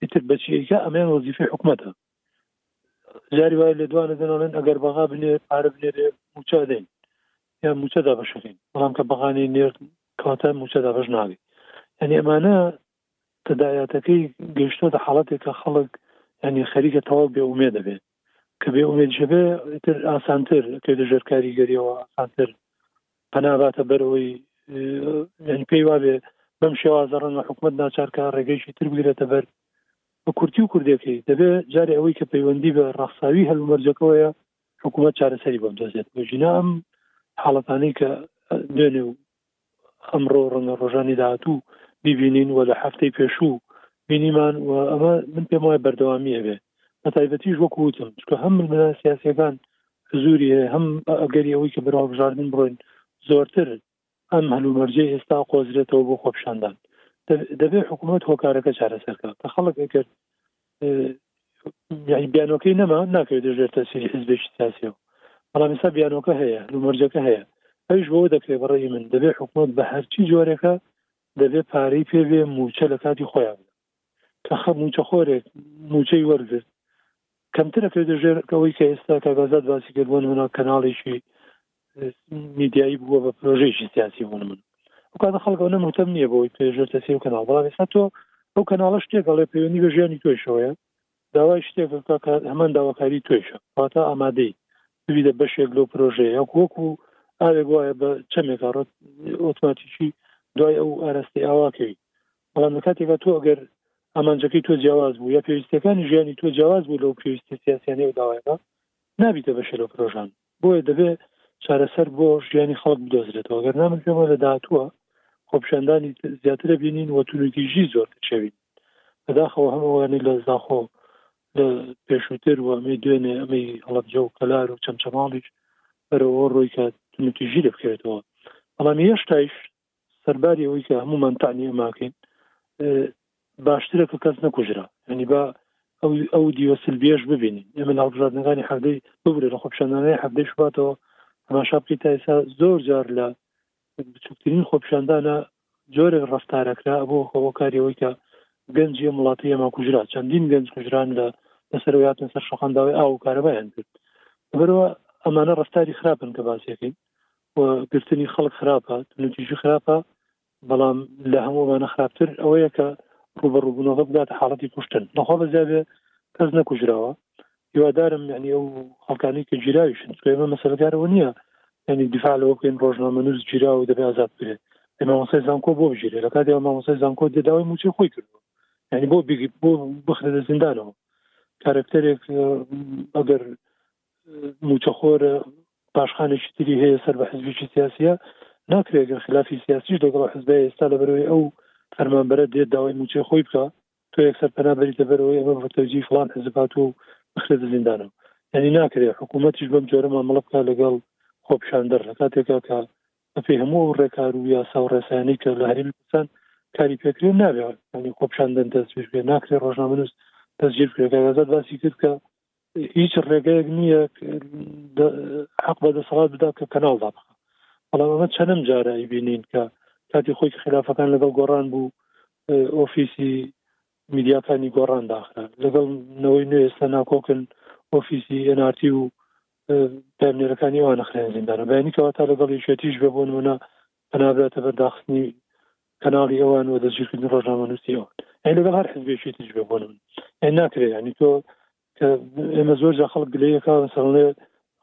ئیتر بەچیەکە ئەمیان وەزیفی حکوومەتە جاری وای لە دوانە دەناڵێن ئەگەر بەغا بنێ پارە بنێرێ موچە دەین یا موچە دابەشەکەین بەڵام کە بەغانی نێرد کەواتە موچە دابش ناگەی ئەنی ئەمانە تەدایاتەکەی گەیشتۆتە حاڵەتێک کە خەڵک یانی خەریکە تەواو بێ ئومێ دەبێت کە بێ ئومێد شەبێ تر ئاسانتر کە دەژێر کاریگەریەوە ئاسانتر پەناباتە بەرەوەی یعنی پێی وابێ بەم شێوازە ڕەنگە حکومت ناچارکە ڕێگەیشی تر بگرێتە بەر بە کورتی و کوردەکەی دەبێ جارێ ئەوەی کە پەیوەندی بە ڕاخساوی هەلومەرجەکەەوەیە حکوومەت چارەسەری بۆم دەزێت بۆژینا ئەم حاڵەتانەی کە دوێنێ و ئەمڕۆ ڕەنگە ڕۆژانی داهاتوو بیبینین و لە هەفتەی پێشوو بینیمان و ئەمە من پێم وایە بەردەوامی هەبێ بە تایبەتیش وەکو وتم چکە هەم ململە سیاسەکان حزوری هەیە هەم ئەگەری ئەوەی کە بەرەوە بژاردن بڕۆین زۆرتر ئەم هەلومەرجەی ئێستا قۆزرێتەوە بۆ خۆپشاندان دەبێت حکوومەت هۆکارەکە چارەسەرکە کە خەڵک ئەگەر یعنی بیانۆکەی نەما ناکەوێت ژێر تەسیری حزبێکی سیاسیەوە بەڵام ئستا بیانۆکە هەیە لومەرجەکە هەیە ئەوش بۆ دەکرێت بەڕێی من دەبێت حکوومەت بە هەرچی جۆرێکە دەبێت پارەی پێبێ موچە لە کاتی خۆیان کە خە موچە خۆرێک موچەی وەرگرت کەمترەکەێتە ژێرەوەی کە ئێستا کاگازات باسی کردبوون هەنا کەناڵێکی میدیایی بووە بە پرۆژێکی سیاسی بوون من وکاتە خەڵکەوە نەم وتم نییە بۆی پێژێر تەسی و کەناڵ بەڵام ئێستا تۆ ئەو کەناڵە شتێکەڵێ پەیوەندی بە ژیانی تۆیشەوەیە داوای شتێک هەمان داواکاری تۆیشە واتا ئامادەی ببیدە بەشێک لەو پرۆژەیە ئەو وەکو ئاوێک وایە بە چەمێکا ڕۆت ئۆتۆماتیکی دوای ئەو ئاراستی ئاواکەوی بەڵام لە کاتێکا تۆ ئەگەر ئامانجەکەی تۆ جیاواز بوو یا پێویستەکانی ژیانی تۆ جیاواز بوو لەو پێویستە سیاسیانەی و داوایەکە نابیتە بەشە لە پرۆژان بۆیە دەبێ چارەسەر بۆ ژیانی خەڵک بدۆزرێتەوە، گەر نا من پێم وایە لە داهاتووە خۆپیشاندانی زیاتر ئەبینین و توندوتیژی زۆر دەشێوین، بەداخەوە هەم ئەوانەی لە زاخۆ لە پێشووتر و ئەمەی دوێنێ ئەمەی هەڵەبجە و کەلار و چەمچەماڵیش بەرەوە ڕووی کە توندوتیژی لێ بکەوێتەوە، بەڵام هێشتایش سەرباری ئەوەی کە هەمومان تانی ئەماکەین باشترە کە کەس نەکوژرا ینی با ئەو ئەو دیوە سلبیێش ببینین ئێمە لە هەڵبژاردنەکانی حەدەی ببرێ لە خۆپشاندانەی حەدەی شوباتەوە تەماشا بکەیت تا ئێستا زۆر جار لە بچووکترین خۆپشاندانە جۆرێک ڕفتارەکرا بۆ هۆکاریەوەی کە گەنجی وڵاتی ئەمە کوژرا چەندین گەنج کوژران لە لەسەرهاتن سەر شەخانداوای ئاو و کارەبایان کرد بەرەوە ئەمانە ڕفتاری خراپن کە باسیەکەین و گرتنی خەڵک خراپە تونەتیژی خراپە بەڵام لە هەمووانە خراپتر ئەوەیە کە ڕوبە ڕووبوونەوە بگاتە حاڵەتی کوشتن نەخوا بە زیابێ کەس نەکوژراوە هیوادارم یعنی ئەو خەڵکانی کە گیراویشن سێمە مەسەلگارەوە نییە ینی دیفاع لەوە بکەین ڕۆژنامە نووس گیرا و دەبێ ئازاد بێت مامۆسای زانکۆ بۆ بژێ لە کاتی مامۆسای زانکۆ دەداوای موچی خۆی کردو ینی بۆ بۆ بخرێتە زیندانەوە کارکتەرێک ئەگەر موچەخۆرە پاشخانێکی تری هەیە سەر بە حزبیی سیاسیە ناکرێگەر خلافی سیاسیش لەگەڵ حزب ئێستا لە بەرەوەی ئەو فەرمانبەرە دێت داوای موچێ خۆی بکە تۆ یەکسەر پەنا بەریتە بەرەوەی ئەمە بەتەوجی فلان حزبات و بخرێت زیندانم یعنی ناکرێت حکوومەتیش بەم جۆرە مامەڵە بکە لەگەڵ خۆپیشاندەر لە کاتێکا کە بەپی هەموو ئەو ڕێکار و یاسا و ڕێسانی کە لە هەرمی کوردستان کاری پێکرێ نابێت ینی خۆپشاندن دەستگیر بێ ناکرێت ڕۆژنامەنووس دەستگیر کرێگازات باسی کرد کە هیچ ڕێگەیەک نییە حەق بە دەسەڵات بدا کە کەناڵ دا بخە بەڵام ئەمە چەنم جارە ئەیبینین کە کاتی خۆی خلافەکان لەگەڵ گۆڕان بوو ئۆفیسی میدیاکانی گۆڕان داخرا لەگەڵ نەوەی نوێ ئێستا ناکۆکن ئۆفیسی ئەنارتی و پامنێرەکانی ئەوان نەخرێن زیندانە بەینی کەواتە لەگەڵ یشێتیش بە بۆ نمونە پەنا بداتە بەر داخستنی کەناڵی ئەوان و دەستگیرکردنی ڕۆژنامەنووسی ئەوان ئەی لەگەڵ هەر حزبێکی تریش بێ بۆن ئەی ناکرێت ینی تۆ کە ئێمە زۆر جا خەڵک گلەیەکە سەڵێ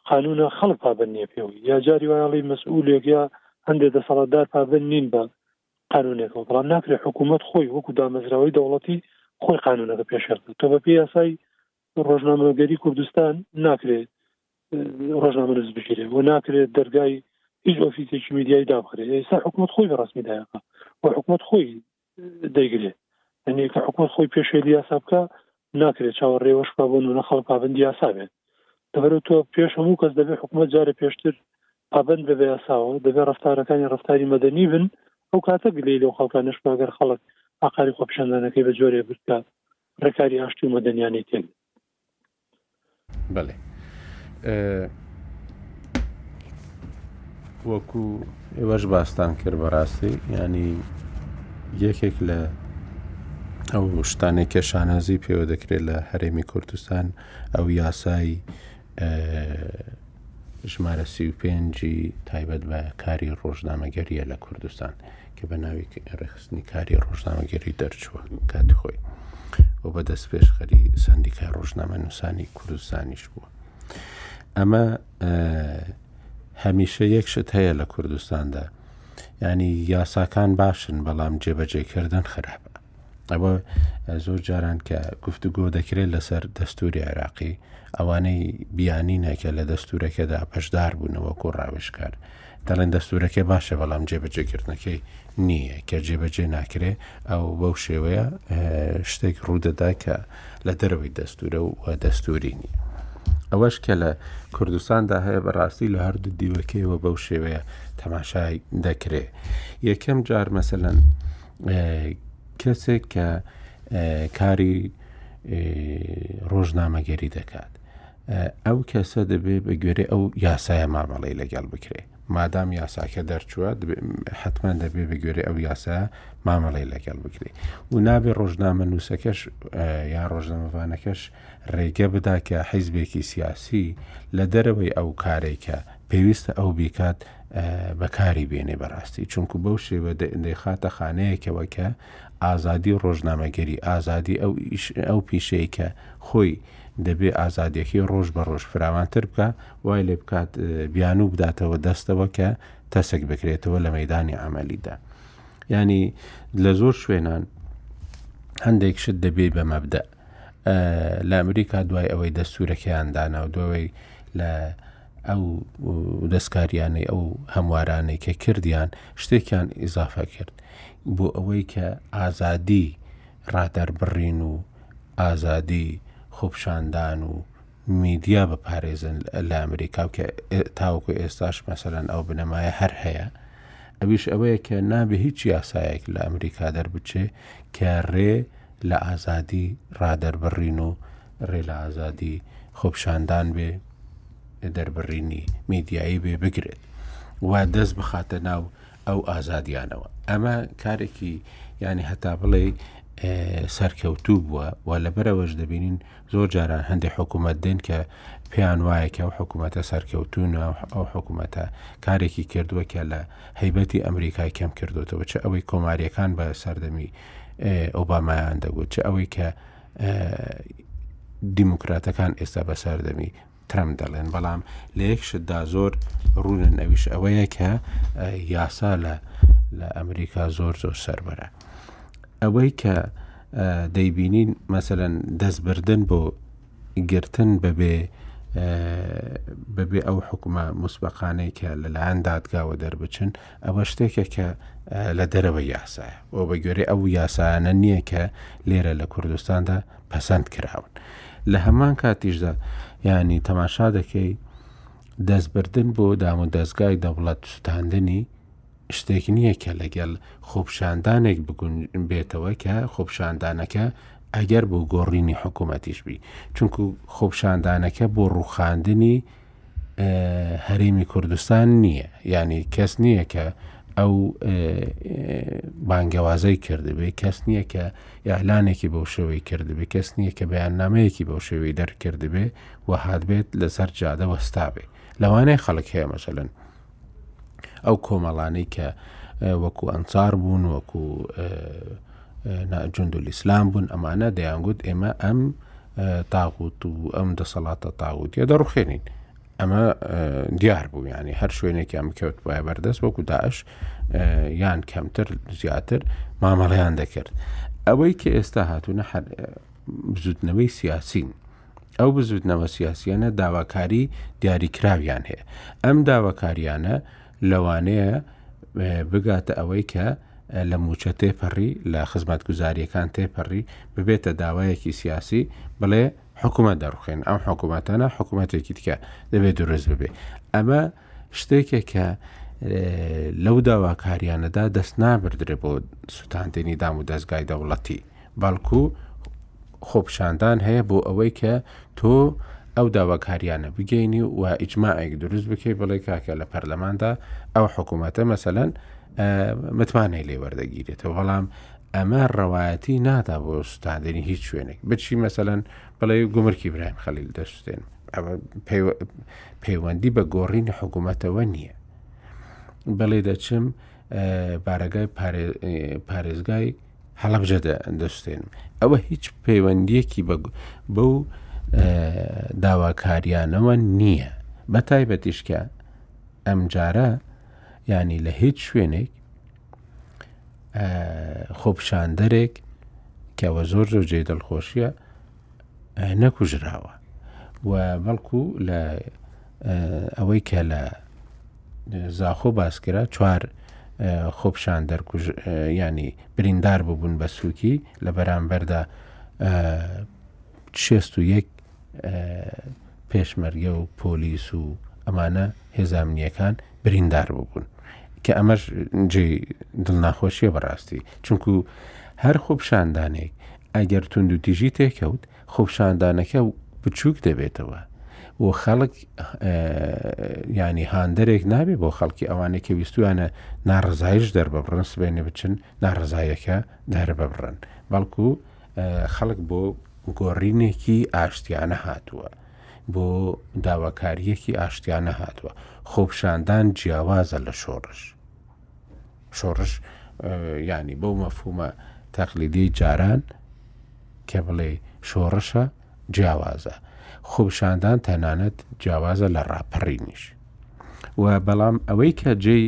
قانونە خەڵک پابەن نیە پێوە یا جاری وایڵی مەسئولێک یا هەندێک دەسەڵاتدار پابەن نین بە قانونێکەوە بەڵام ناکرێت حکوومەت خۆی وەکو دامەزراوەی دەوڵەتی خۆی قانونەکە پێشێڵ تۆ بە پێ یاسای ڕۆژنامەگەری کوردستان ناکرێت ڕۆژنامە دەست بگیرێ و ناکرێت دەرگای هیچ ئۆفیسێکی میدیای دابخرێت ئێستا حکوومەت خۆی بە ڕسمی دایەکە و حکوومەت خۆی دەیگرێت ئەنی کە حکوومەت خۆی پێشێلی یاسا بکە ناکرێت چاوەڕێوەش بە بۆ نە خەڵک پابند یاسا بێت دەبەرو تۆ پێش هەموو کەس دەبێت حکوومەت جارە پێشتر پابند بە بە یاساوە دەبێت ڕفتارەکانی ڕفتاری مەدەنی بن ئەو کاتە گلەی لەو خەڵکە نشپگەر خەڵک ئاقاری خۆپشاندانەکەی بە جۆرێ بکات ڕێکاری ئاشتی و مەدەنیانەی تێک بەێ وەکو ئێوەش باستان کرد بەڕاستی ینی یەکێک لە ئەو شتانێک کە شانازی پێوە دەکرێت لە هەرێمی کوردستان ئەو یاسایی ژمارە سی و پێنج ی تایبەت بە کاری ڕۆژنامەگەریە لە کوردستان کە بە ناوی ڕێخستنی کاری ڕۆژنامەگەری دەرچووە کاتی خۆی و بە دەست پێشخەری سندیکای ڕۆژنامە نووسانی کوردستانیش بووە ئەمە هەمیشە یەک شت هەیە لە کوردستاندا ینی یاساکان باشن بەڵام جێبەجێکردن خراپە ئەوە زۆر جاران کە گفتوگۆ دەکرێت لەسەر دەستوری عێراقی ئەوانەی بیانی نەکە لە دەستورەکەدا پشدار بوونەوە کۆ ڕاوشکار دەڵێن دەستورەکە باشە بەڵام جێبەجێکردنەکەی نییە کە جێبەجێ ناکرێ ئەو بەو شێوەیە شتێک ڕوودەدا کە لە دەرەوەی دەستورە و دەستوری نیە. ئەوەش کە لە کوردستاندا هەیە بەڕاستی لە هەردوو دیوەکەیەوە بەو شێوەیە تەماشای دەکرێ یەکەم جار مەسەەن کەسێک کە کاری ڕۆژنامەگەری دەکات ئەو کەسە دەبێ بە گوێرە ئەو یاسایە مامەڵی لەگەڵ بکرێ مادام یاساکە دەرچووە حتمما دەبێ بە گوێرە ئەو یاسا مامەڵی لەگەڵ بکرێ و نابێ ڕۆژنامە نووسەکەش یا ڕۆژنامەوانەکەش ڕێگە بدا کە حیزبێکی سیاسی لە دەرەوەی ئەو کارەی کە پێویستە ئەو بیکات بەکاری بێنێ بەڕاستی چونکو بەو شێوە دەیخاتە خانەیەکەوە کە ئازادی و ڕۆژنامەگەری ئازادی ئەو ئەو پیشەی کە خۆی دەبێ ئازادیەکەی ڕۆژ بە ڕۆژ فراوانتر بکە وای لێ بکات بیانوو بداتەوە دەستەوە کە تەسک بکرێتەوە لە مەدانی ئەمەلیدا ینی لە زۆر شوێنان هەندێک شت دەبێ بە مەبدە لە ئەمریکا دوای ئەوەی دەستورەکەیان دانا و دوای لە ئەو دەستکاریانەی ئەو هەموارانەی کە کردیان شتێکیان ئیزافە کرد بۆ ئەوەی کە ئازادی ڕادەربڕین و ئازادی خۆپشاندان و میدیا بپارێزن لە ئەمریکا کە تاوەکو ئێستاش مەسەرەن ئەو بنەمایە هەر هەیە ئەویش ئەوەیە کە نابێ هیچ یاسایەک لە ئەمریکا دەربچێ کە ڕێ لە ئازادی ڕادەربڕین و ڕێ لە ئازادی خۆپشاندان بێ دەربڕینی میدیایی بێ بگرێت وا دەست بخاتە ناو ئەو ئازادیانەوە ئەمە کارێکی ینی هەتا بڵێ سەرکەوتوو بووە و لەبەرەوەش دەبینین زۆر جاران هەندێک حکوومەت دێن کە پێیان وایە کە ئەو حکوومەتە سەرکەوتوون و ئەو حکوومەتە کارێکی کردووە کە لە هەیبەتی ئەمریکای کەم کردوێتەوە چ ئەوەی کۆماریەکان بە سەردەمی ئۆبامایان دەگوت چ ئەوەی کە دیموکراتەکان ئێستا بە سەردەمی ترەمپ دەڵێن بەڵام لە یەک شتدا زۆر ڕوونن ئەویش ئەوەیە کە یاسا لە لە ئەمریکا زۆر زۆر سەربەرە ئەوەی کە دەیبینین مەسەەن دەستبردن بۆ گرتن بەبێ بەبێ ئەو حکومە مسبقانەی کە لەلایەن دادگاوە دەربچن ئەوە شتێکە کە لە دەرەوەی یاسایە و بە گوێرەی ئەو یاسایانە نییە کە لێرە لە کوردستاندا پەسەند کراون لە هەمان کاتیشدا ینی تەماشا دەکەی دەستبردن بۆ دام و دەستگای دەوڵەت سوتاندنی شتێک نییە کە لەگەڵ خۆپشاندانێک بگون بێتەوە کە خۆپشاندانەکە ئەگەر بۆ گۆڕینی حکوومەتیش بی چونکو خۆپشاندانەکە بۆ ڕوخاندنی هەرێمی کوردستان نییە یعنی کەس نییە کە ئەو بانگەوازەی کردبێ کەس نییە کە یاعلانێکی بەو شێوەی کردبێ کەس نییە کە بەیان نمەیەکی بەو شێوەی دەرکردبێ و هاات بێت لەسەر جادە وەستابێ لەوانەیە خەڵک هەیە مەسەن ئەو کۆمەڵانەی کە وەکو ئەنسار بوون وەکو جوند الاسلام بوون ئەمانە دەیانگوت ئێمە ئەم تاغوت و ئەم دەسەڵاتە تاغوتیە دەڕوخێنین ئەمە دیار بوو ینی هەر شوێنێکیان بکەوت وایە بەردەست وەکو داعش یان کەمتر زیاتر مامەڵیان دەکرد ئەوەی کە ئێستا هاتوونە بزوتنەوەی سیاسین ئەو بزوتنەوە سیاسیانە داواکاری دیاریکراویان هەیە ئەم داواکاریانە لەوانەیە بگاتە ئەوەی کە لە موچە تێپەڕی لە خزمەت گوزاریەکان تێپەڕی ببێتە داوایەکی سیاسی بڵێ حکوومەت دەڕوخێن ئەم حکوومەتانە حکوومەتێکی تکە دەبێت دروست ببێ ئەمە شتێکە کە لەو داواکاریانەدا دەست نابدرێ بۆ سووتاندنی دام و دەستگای دەوڵەتی بەڵکو خۆپشاندان هەیە بۆ ئەوەی کە تۆ ئەو داواکاریانە بگەینی و ئیجمماعێک دروست بکەی بڵێ کاکە لە پەرلەماندا ئەو حکوومەتە مەسەەن متمانەی لێ وەردەگیرێتەوە بەڵام ئەمە ڕەوایەتی نادا بۆ سوستاندنی هیچ شوێنێک بچی مەسەەن بڵێ گومرکی برایم خەلیل دەستێن ئەوە پەیوەندی بە گۆڕینی حکوومەتەوە نییە بەڵێ دەچم بارەگای پارێزگای هەڵبجە دەستێن ئەوە هیچ پەیوەندیەکی بە بەو داواکاریانەوە نییە بە تایبەتیشکە ئەمجارە ینی لە هیچ شوێنێک خۆپشاندەرێک کەەوە زۆر زۆر جێ دڵخۆشیە نەکوژراوە و بەڵکو لە ئەوەی کە لە زاخۆ باسکرا چوار خۆپشان دەرکوژ ینی بریندار ببوون بە سووکی لە بەرامبەردا شێست و یەک پێشمەرگە و پۆلیس و ئەمانە هێزامنیەکان بریندار ببوون کە ئەمەش جێ دڵناخۆشیە بەڕاستی چونکو هەر خۆپشاندانێک ئەگەر توندوتیژی تێکەوت خۆپشاندانەکە بچووک دەبێتەوە و خەڵک ینی هاندەرێک نابێت بۆ خەڵکی ئەوانەی کە ویستویانە ناڕزایش دەربڕن سبێنێ بچن ناڕزایەکە دەرببڕن بەڵکو خەڵک بۆ گۆڕینێکی ئاشتیانە هاتووە بۆ داواکاریەکی ئاشتیانە هاتووە خۆپشاندان جیاوازە لە شۆڕش شۆڕش یانی بەو مەفهومە تەقلیدی جاران کە بڵێ شۆڕشە جیاوازە خۆپشاندان تەنانەت جیاوازە لە ڕاپەڕینیش و بەڵام ئەوەی کە جێی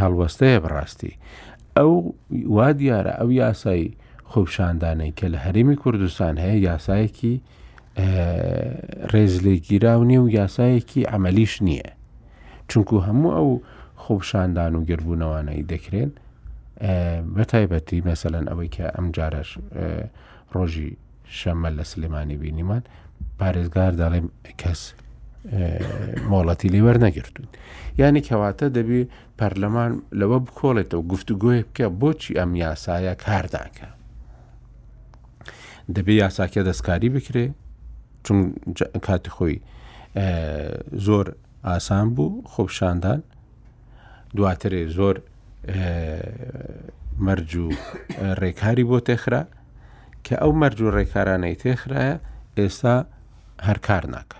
هەڵوەستەیە بڕاستی ئەو وا دیارە ئەو یاسایی خۆپشاندانەی کە لە هەرێمی کوردستان هەیە یاسایەکی ڕێز لێگیراو نیە و یاسایەکی ئەعملیش نییە چونکو هەموو ئەو خۆپشاندان و گردبوونەوانەی دەکرێن بە تایبەتی مەسەەن ئەوەی کە ئەم جارەش ڕۆژی شەمە لە سلێمانی بینیمان پارێزگار دەڵێم کەس مۆڵەتی لێ وەرنەگرتوون یعنی کەواتە دەبێ پەرلەمان لەوە بکۆڵێتەوە گفتوگوۆیە بکە بۆچی ئەم یاسایە کارداکە دەبێ یاساکە دەستکاری بکرێ چون کاتی خۆی زۆر ئاسان بوو خۆپشاندان دواترێ زۆر مەرج و ڕێکاری بۆ تێخرا کە ئەو مەرج و ڕێکارانەی تێخرایە ئێستا هەر کار ناکە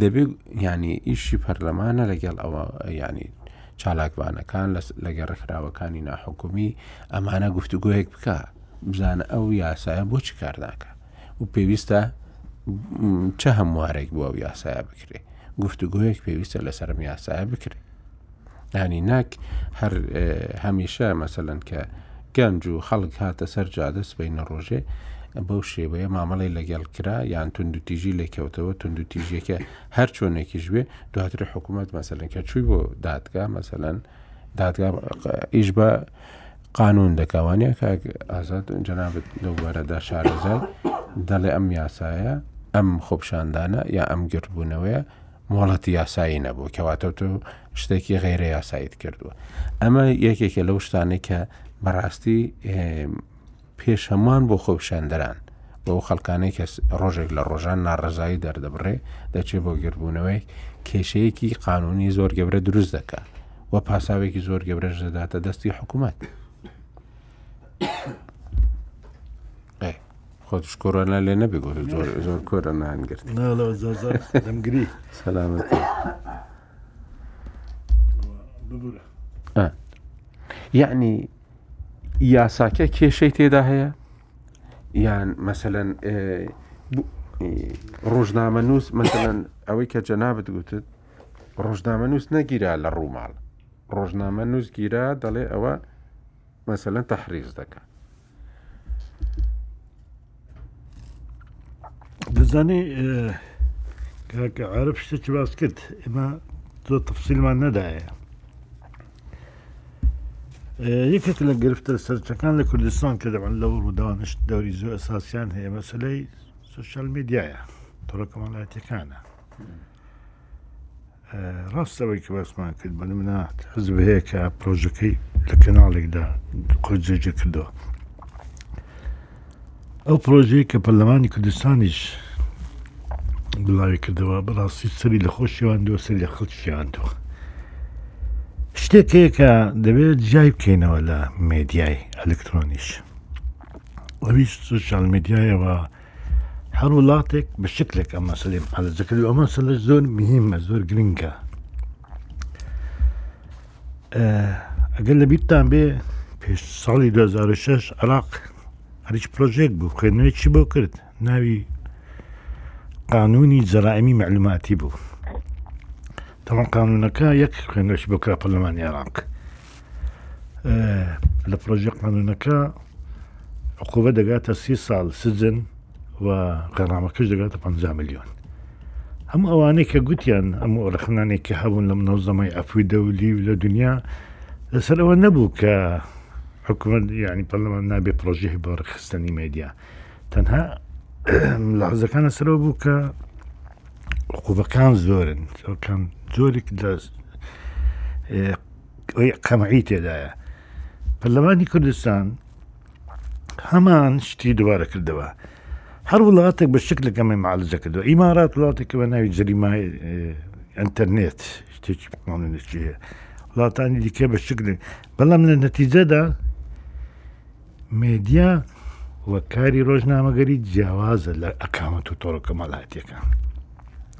دەبێت ینی ئیشی پەرلەمانە لەگەڵ ئەوە ینی چالاکوانەکان لەگە ڕێکخراوەکانی ناحکومی ئەمانە گفتوگوۆیەک بکە بزانە ئەو یاسایە بۆ چ کار ناکە و پێویستە چه هەموارێک بۆ ئەو یاسایە بکرێ گفتوگوۆیەک پێویستە لەسەرم یاسایە بکرێ یانی نەک هەر هەمیشە مەسەلەن کە گەنج و خەڵک هاتە سەر جادە سبەینە ڕۆژێ بەو شێوەیە مامەڵی لەگەڵ کرا یان توندوتیژی لێکەوتەوە توندوتیژیەکە هەر چۆنێکیش بێ دواتر حکوومەت مەسەلەن کە چووی بۆ دادگا مەسەلەن دادگا ئیش بە قانون دەکەوانە کە ئازاد جەنابەت لەو بارەدا شارەزای دەڵێ ئەم یاسایە ئەم خۆپشاندانە یا ئەم گردبوونەوەیە مۆڵەتی یاسایی نەبوو کەواتە تۆ شتێکی غیرە یاساییت کردووە ئەمە یەکێکە لەو شتانەی کە بەڕاستی پێش هەمووان بۆ خۆپشاندەران بۆ خەڵکانەی کە ڕۆژێک لە ڕۆژان ناڕزایی دەردەبڕێ دەچێ بۆ گردبوونەوەی کێشەیەکی قانونی زۆر گەورە دروست دەکە و پاساوێکی زۆر گەورەش دەداتە دەستی حکوومەت. خۆتش کۆرۆنا لێ نەبێ گۆ زۆر زۆر کۆرە نانگرت دەمگری سەلامەت یعنی یاساکە کێشەی تێدا هەیە یان مەسەەن ڕۆژنامە نووس مەسەەن ئەوەی کە جەنابەت گوتت ڕۆژنامە نووس نەگیرا لە ڕووماڵ ڕۆژنامە نووسگیرا دەڵێ ئەوە مەسەەن تەحریز دەکات دەزانی کاکە عرب شتێکی باس کرد ئێمە زۆر تەفسیلمان نەدایە یەکێک لە گرفتە سەرچەکان لە کوردستان کە دەبن لەو ڕووداوانشت دەوری زۆر ئەساسیان هەیە مەسلەی سوسیال میدیایە تڕۆکەمەڵاتەکانە ڕاستە ئەوەی کە باسمان کرد بە نمونە حزب هەیە کە پرۆژەکەی لە کەناڵێکدا خۆی جێجێ کردەوە ئەو پرۆژەیە کە پەرلەمانی کوردستانیش بڵاوی کردەوە بەڕاستی سەری لە خۆشیوان دو سەر لە خەڵکیان دو شتێکەیەکە دەبێت جای بکەینەوە لە مێدیای ئەلکترۆنیش ئەویش سوشال میدیایەوە هەر وڵاتێک بە شکلێک ئەم مەسلیم حەلزەکرد ئەو مەسلە زۆر مهمە زۆر گرنگە ئەگەر لە بیرتان بێ پێش ساڵی 2006 عراق هەریچ پرۆژێک بوو خوێنەوەی چی بۆ کرد ناوی قانونی جەرائمی معلوماتی بوو تەڵم قانونەکە یەک خوێنەوەش بۆ کرا پەرلەمانی عراق لە پرۆژە قانونەکە عقوبە دەگاتە سی ساڵ سجن و غەرامەکەش دەگاتە 50 میلیۆن هەموو ئەوانەی کە گوتیان ئەم ڕخنانێک کە هەبوون لەم نەوزەمای ئەفوی دەولی و لە دنیا لەسەر ئەوە نەبوو کە حکومت یعنی پەرلەمان نابێ پرۆژه بۆ ڕخستنی مەدیا تەنها لازەکانە سەرەوە بوو کە قوبەکان زۆرن کەم جۆرێک لە قەمعی تێدایە پەرلەمانی کوردستان هەمان شتی دووارە کردەوە هەر وڵاتێک بە شکلە گەمە معالجە کردەوە ئیمارات وڵاتێکە بە ناوی جریمای ئەتەرنێت شتێکی پڵانێکی وڵاتانی دیکە بە شکلێک بەڵام لە نەتیجەدا مێدیا وە کاری ڕۆژنامەگەری جیاوازە لە ئەکامەت و تۆڕەکە مەڵاتیەکان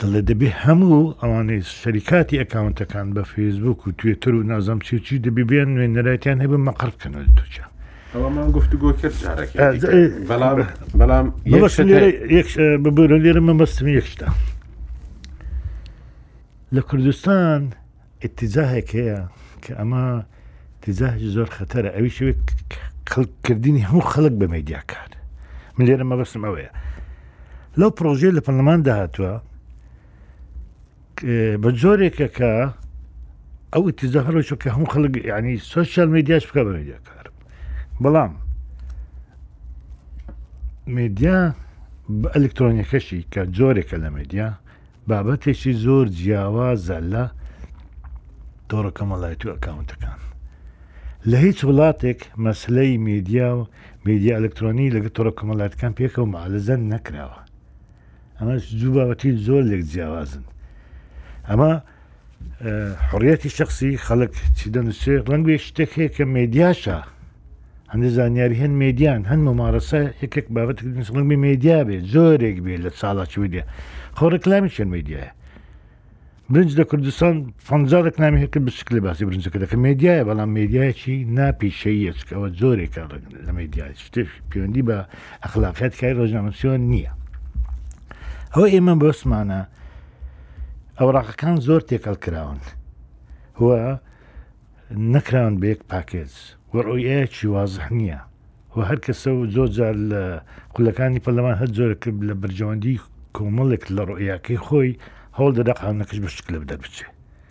دەڵێ دەبێ هەموو ئەوانەی شەریکاتی ئەکاونتەکان بە فەیسبوک و توێتر و نازەم چی چی دەبی بێن نوێن نەرایەتیان هەبە مەقڕ بکەنەوە لە تورکیا ئەوەمان گفتوگۆ کرد جارەکە بەڵام بەڵام ببورە لێرە مەمەستم یەکشتا لە کوردستان ئیتیجاهێک هەیە کە ئەمە تیجاهی زۆر خەتەرە ئەوی شوێت کردنی هەموو خەڵک بە مەدیاکان من لێرە مەبەستم ئەوەیە لەو پرۆژێ لە پەرلەمان داهاتوە بە جۆرێکە کە ئەو ئیتیجا هەرۆچۆ کە هەموو خەڵک ینی سوسیال مدیاش بکە بە مدیاکار بەڵام مدیا بە ئەلکترۆنیەکەشی کە جۆرێکە لە مدیا بابەتێکی زۆر جیاوازە لە تۆڕە کۆمەڵایەتی و ئەکاونتەکان. لە هیچ وڵاتێک مەسلەی میدیا و میدیا ئەلکترۆنی لەگە تۆڕە کۆمەڵاتەکان پێکەوە معالەزە نەکراوە. ئەمە دوو بابەتی زۆر لێک جیاوازن. ئەمە حڕیەتی شخصی خەڵک چی دەنووسێ ڕەنگێ شتێک هەیە کە مێدیاشە هەندە زانیاری هەن مێدیان هەن ممارەسە یەکێک بابەت ڕنگی مێدیا بێ زۆرێک بێ لە چاڵاکی ویدە خۆ ڕکلامی چێن مێدیایە برنج لە کوردستان ف ڕکلامی هەکە بشک لە باسی برنجەکە دەکە مێدیایە بەڵام مێدیایکی ناپیشەیەچکەوە زۆرێکە لە مێدیا شتێک پەیوەندی بە ئەخلاقات کاری ڕۆژنامەسیۆن نییە ئەو ئێمە بەسمانە ئەوراقەکان زۆر تێکەڵ کراون و نەکراون بە یەک پاکێز و ڕۆیەکی وازح نییە و هەر کەسە و زۆر جار لە خولەکانی پەرلەمان هەر جۆرەکرد لە بەرژەوەندی کۆمەڵێک لە ڕۆیاکەی خۆی هەوڵ دەدا قانونەکەش بە شکلە دەربچێ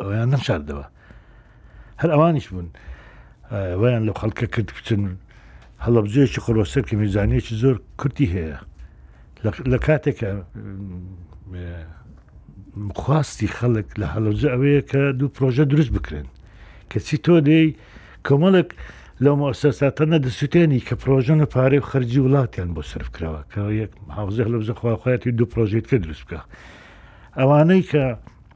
ئەویان نەشاردەوە هەر ئەوانیش بوون ویان لە خەڵکە کرد بچن هەڵبجێکی خۆرۆسەر کە میزانیەکی زۆر کورتی هەیە لە کاتێکە خواستی خەڵک لە هەڵبجە ئەوەیە کە دوو پرۆژە دروست بکرێن کەچی تۆ دێی کۆمەڵک لەو مەسەساتە نەدەسووتێنی کە پرۆژەنە پارەی و خەرجی وڵاتیان بۆ سرف کراوە کە یەک هاوزە لە بزەخواخواتی دوو پرۆژێت کە دروستکە ئەوانەی کە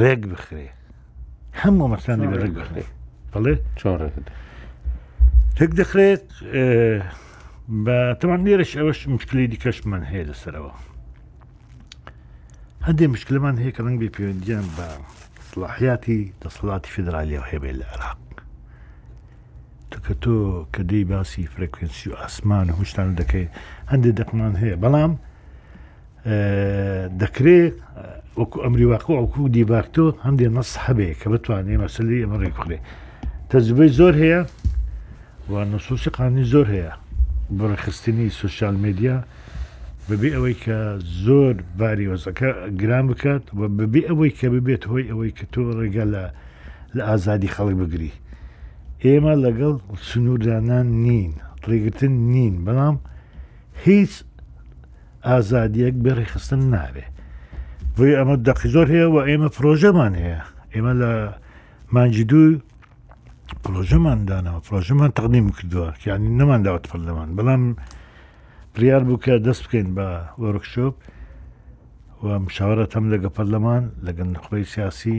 ڕێک بخرێ هەم مامەستانی بە ڕێک بخرێ بەڵێ چۆن ڕێک ڕێک دەخرێت بە تەوان لێرەش ئەوەش مشکلی دیکەشمان هەیە لەسەرەوە هەندێک مشکلمان هەیە کە ڕنگ بێ پەیوەندیان بە سڵاحیاتی دەسەڵاتی فدراالیەوە هەبێت لە عراق تکە تۆ کە دەی باسی فرەکوێنسی و ئاسمان و هشتان دەکەیت هەندێک دەقمان هەیە بەڵام دەکرێ وەکو ئەمری واقع ئەوکو دیباکتۆ هەندێک نەس هەبێ کە بتوانێ مەسلی ئەمە ڕێکخرێ تەجبەی زۆر هەیە و نسوسی قانی زۆر هەیە بڕخستنی سوسیال مدیا بەبێ ئەوەی کە زۆر باری وەزەکە گران بکات و بەبێ ئەوەی کە ببێت هۆی ئەوەی کە تۆ ڕێگە لە لە ئازادی خەڵک بگری ئێمە لەگەڵ سنووردانان نین ڕێگرتن نین بەڵام هیچ ئازادیەک بێ ڕێخستن نابێ بۆی ئەمە دەقی زۆر هەیە و ئێمە پرۆژەمان هەیە ئێمە لە مانجی دوو پرۆژەمان دانەوە پرۆژەمان تەقدیم کردووە کیانی نەمان داوت پەرلەمان بەڵام پریار بوو کە دەست بکەین بە وەرکشۆپ و مشاورەت هەم لەگە پەرلەمان لەگەن نخبەی سیاسی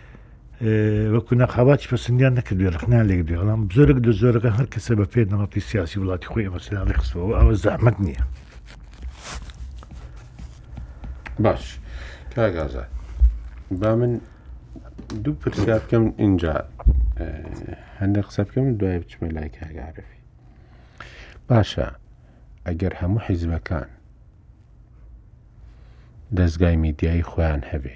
وەکو نەقاباتی پەسندیان نەکردێ ڕخنان لێک دێ بەڵام زۆرگ دە زۆرەکە هەر کەسە بە پێ نەمەقی سیاسی وڵاتی خۆی ئەمەسیان ڕخستەوە ئەوە زەحمت نییە باش کاگازە با من دوو پرسیار بکەم اینجا هەندێک قسە بکەم دوای بچمە لای کاگارەفی باشە ئەگەر هەموو حیزبەکان دەستگای میدیایی خۆیان هەبێ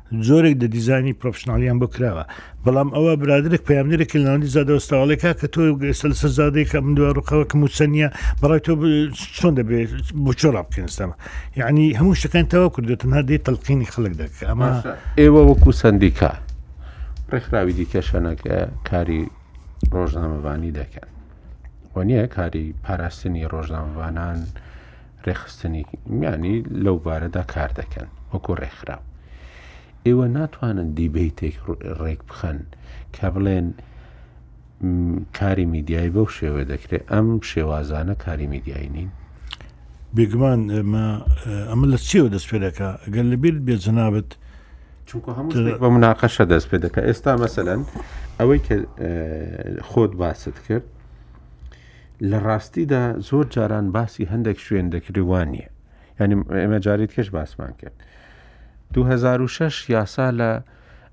جۆرێک دە دیزانی پرۆفشنناڵیان بۆ کراوە بەڵام ئەوە برادێک پامنێرێکی لەناوی زادەستاوڵێکا کە تۆ گەسەل سەر زادێکە من دوای ڕوخەوە کە موچەنە بەڵای تۆ چۆن دەبێت بچۆ ڕا بکەنستەمە یعنی هەموو شتەکان تەوا کردو تەنها دەی تەلقینی خەڵک دەکە ئەمە ئێوە وەکو سندیکا ڕێکخراوی دیکەشەنەکە کاری ڕۆژنامەوانی دەکەن وە نییە کاری پاراستنی ڕۆژنامەوانان ڕێکخستنی میانی لەو بارەدا کار دەکەن وەکو ڕێکخراو ئێوە ناتوانن دیبیتێک ڕێک بخەن کە بڵێن کاری میدیایی بەو شێوە دەکرێت ئەم شێوازانە کاری میدیایی نین بێگومان ئێمە ئەمە لە چێوە دەست پێ دەکە ئەگەر لەبیرت بێ جنابەت چونکە هەموو بە مناقەشە دەست پێ دەکە ئێستا مەسەەن ئەوەی کە خۆت باست کرد لە ڕاستیدا زۆر جاران باسی هەندێک شوێن دەکرێ وا نییە یعنی ئێمە جاری دیکەش باسمان کرد 2006 یاسا لە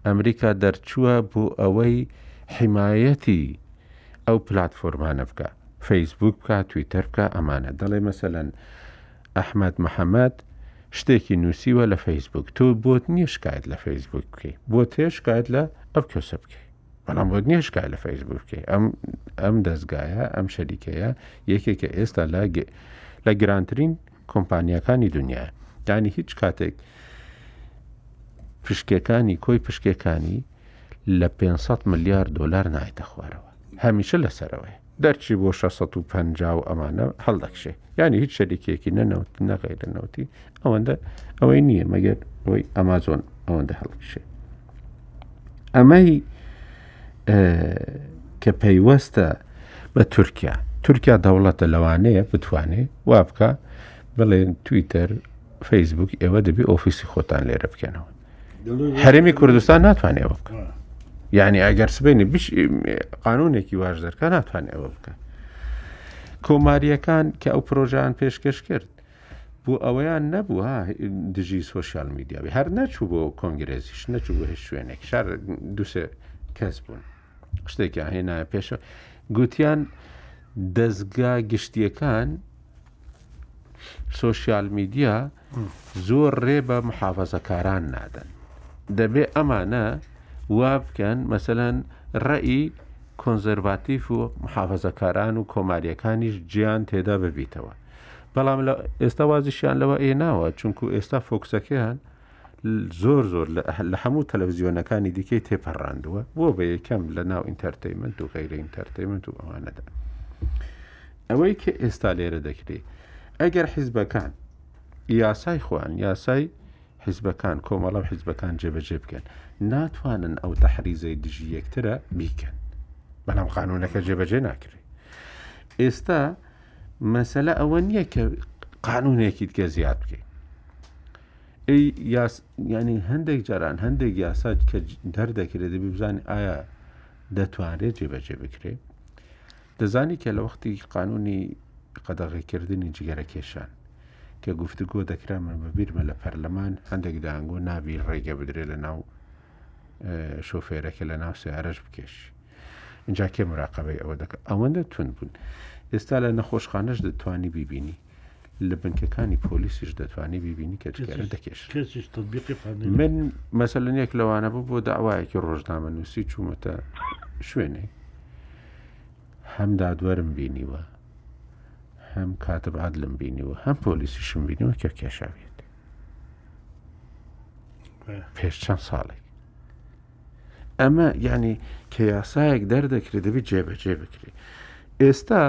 ئەمریکا دەرچووە بۆ ئەوەی حیمایەتی ئەو پلتفۆرمانە بکە فەیسبوک بکە تویتەر بکە ئەمانە دەڵێ مەسەەن ئەحمد محەممەد شتێکی نووسیوە لە فەیسبوک تۆ بۆت نییە شکایت لە فەیسبوک بکەیت بۆ تێ شکایت لە ئەو کەسە بکەیت بەڵام بۆت نییە شکای لە فەیسبوک بکەیت ئەم ئەم دەستگایە ئەم شەریکەیە یەکێکە ئێستا لە لە گرانترین کۆمپانیەکانی دنیا دانی هیچ کاتێک پشکەکانی کۆی پشکەکانی لە 500 ملیار دلار نایتە خوارەوە هەمیشە لەسەرەوەی دەرچی بۆ شەش سەد و پەنجا و ئەمانە هەڵدەکشێ یعنی هیچ شەریکێکی نەنەوت نەغی لە نەوتی ئەوەندە ئەوەی نییە مەگەر ئەوەی ئەمازۆن ئەوەندە هەڵکشێ ئەمەی کە پەیوەستە بە تورکیا تورکیا دەوڵەتە لەوانەیە بتوانێت وا بکە بڵێن تویتەر فەیسبوک ئێوە دەبێ ئۆفیسی خۆتان لێرە بکەنەوە هەرێمی کوردستان ناتوانێ ئەوە بکە یعنی ئەگەر سبینی قانونێکی واش دەرکە ناتوان ئەوە بکە کۆماریەکان کە ئەو پرۆژیان پێشکەش کرد بۆ ئەوەیان نەبووە دژی سوۆسیال میدیاوی هەر نەچوو بۆ کۆنگرێزیش نەچوو بۆ هیچ شوێنێک شار دوسێ کەس بوون شتێکیان هێنا پێشە گوتیان دەستگا گشتیەکان سوۆسیال میدیا زۆر رێ بە محافەزەکاران نادەن دەبێ ئەمانە وابکەن مەسەلەن ڕێی کۆنزەرڤاتیف و محافەزەکاران و کۆماریەکانیش جیان تێدا ببیتەوە بەڵام لە ئێستا وازیشیان لەوە ئێ ناوە چونکو ئێستا فۆکسەکەیان زۆر زۆر لە هەموو تەلەڤزیۆنەکانی دیکەی تێپەڕاندووە بۆ بە یەکەم لە ناو ئینتەرتەیمنت و غیرە ئینتەرتەیمنت و ئەوانەدا. ئەوەی کە ئێستا لێرە دەکرێ ئەگەر حیزبەکان یاسای خۆیان یاسای حیزبەکان کۆمەڵە و حیزبەکان جێبەجێ بکەن ناتوانن ئەو تەحریزەی دژی یەکترە بیکەن بەڵام قانونەکە جێبەجێ ناکرێت ئێستا مەسەلە ئەوە نییە کە قانونێکی تکە زیاد بکەین ینی هەندێک جاران هەندێک یاسا کە دەردەکرێت بزانین ئایا دەتوانرێت جێبەجێ بکرێت دەزانی کە لە وەختی قانونی قەدەغەکردنی جگەرەکێشان کە گفتوگۆ دەکرا من بەبیرمە لە پەرلەمان هەندێک دانگۆ نابی ڕێگە بدرێت لە ناو شۆفێرەکە لە ناو سیارەش بکێش اینجا کێ مراقبەی ئەوە دەکە ئەوەندە تون بوون ئێستا لە نەخۆشخانەش دەتوانی بیبینی لە بنکەکانی پۆلیسیش دەتوانانی ببینی کە جگەرە دەکێش من مەسە لە نێک لەوانە بوو بۆ داوایەکی ڕۆژنامە نووسی چوومەتە شوێنێ هەم دادوەرم بینیوە هەم کاتب عادلم بینیوە هەم پۆلیسیشم بینیوە کە کێشاوێت پێش چەند ساڵێک ئەمە یعنی کە یاسایەک دەردەکرێت دەبێت جێبەجێ بکرێت ئێستا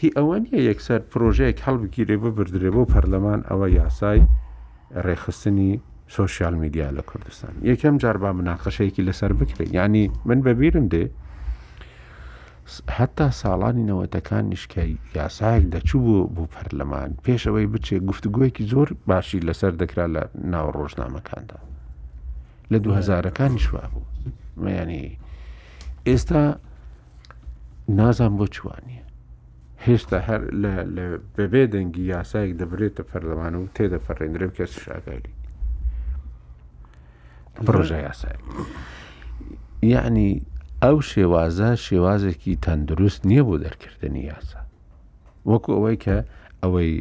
هی ئەوە نییە یەکسەر پرۆژەیەک هەڵبگیرێ ببدرێ بۆ پەرلەمان ئەوە یاسای ڕێخستنی سوسیال میدیا لە کوردستان یەکەم جاربا مناقەشەیەکی لەسەر بکرێت ینی من بەبیرم دێ حتا ساڵانی نەوەتەکان نیشکای یاسایەک دەچوو بۆ بۆ پەرلەمان پێشەوەی بچێ گفتوگوۆیەکی زۆر باشی لەسەر دەکرا لە ناو ڕۆژنامەکاندا لە دوو هەزارەکانیش وابوو مەیانی ئێستا نازان بۆ چوانە هێشتا هەر لە بەبێ دەنگی یاسایەک دەبرێتە پەرلەمان و تێدەپەڕێنرێت کەس شاگەلی پرۆژە یاسای یعنی ئەو شێوازە شێوازێکی تەندروست نییە بۆ دەرکردنی یاسا وەکو ئەوەی کە ئەوەی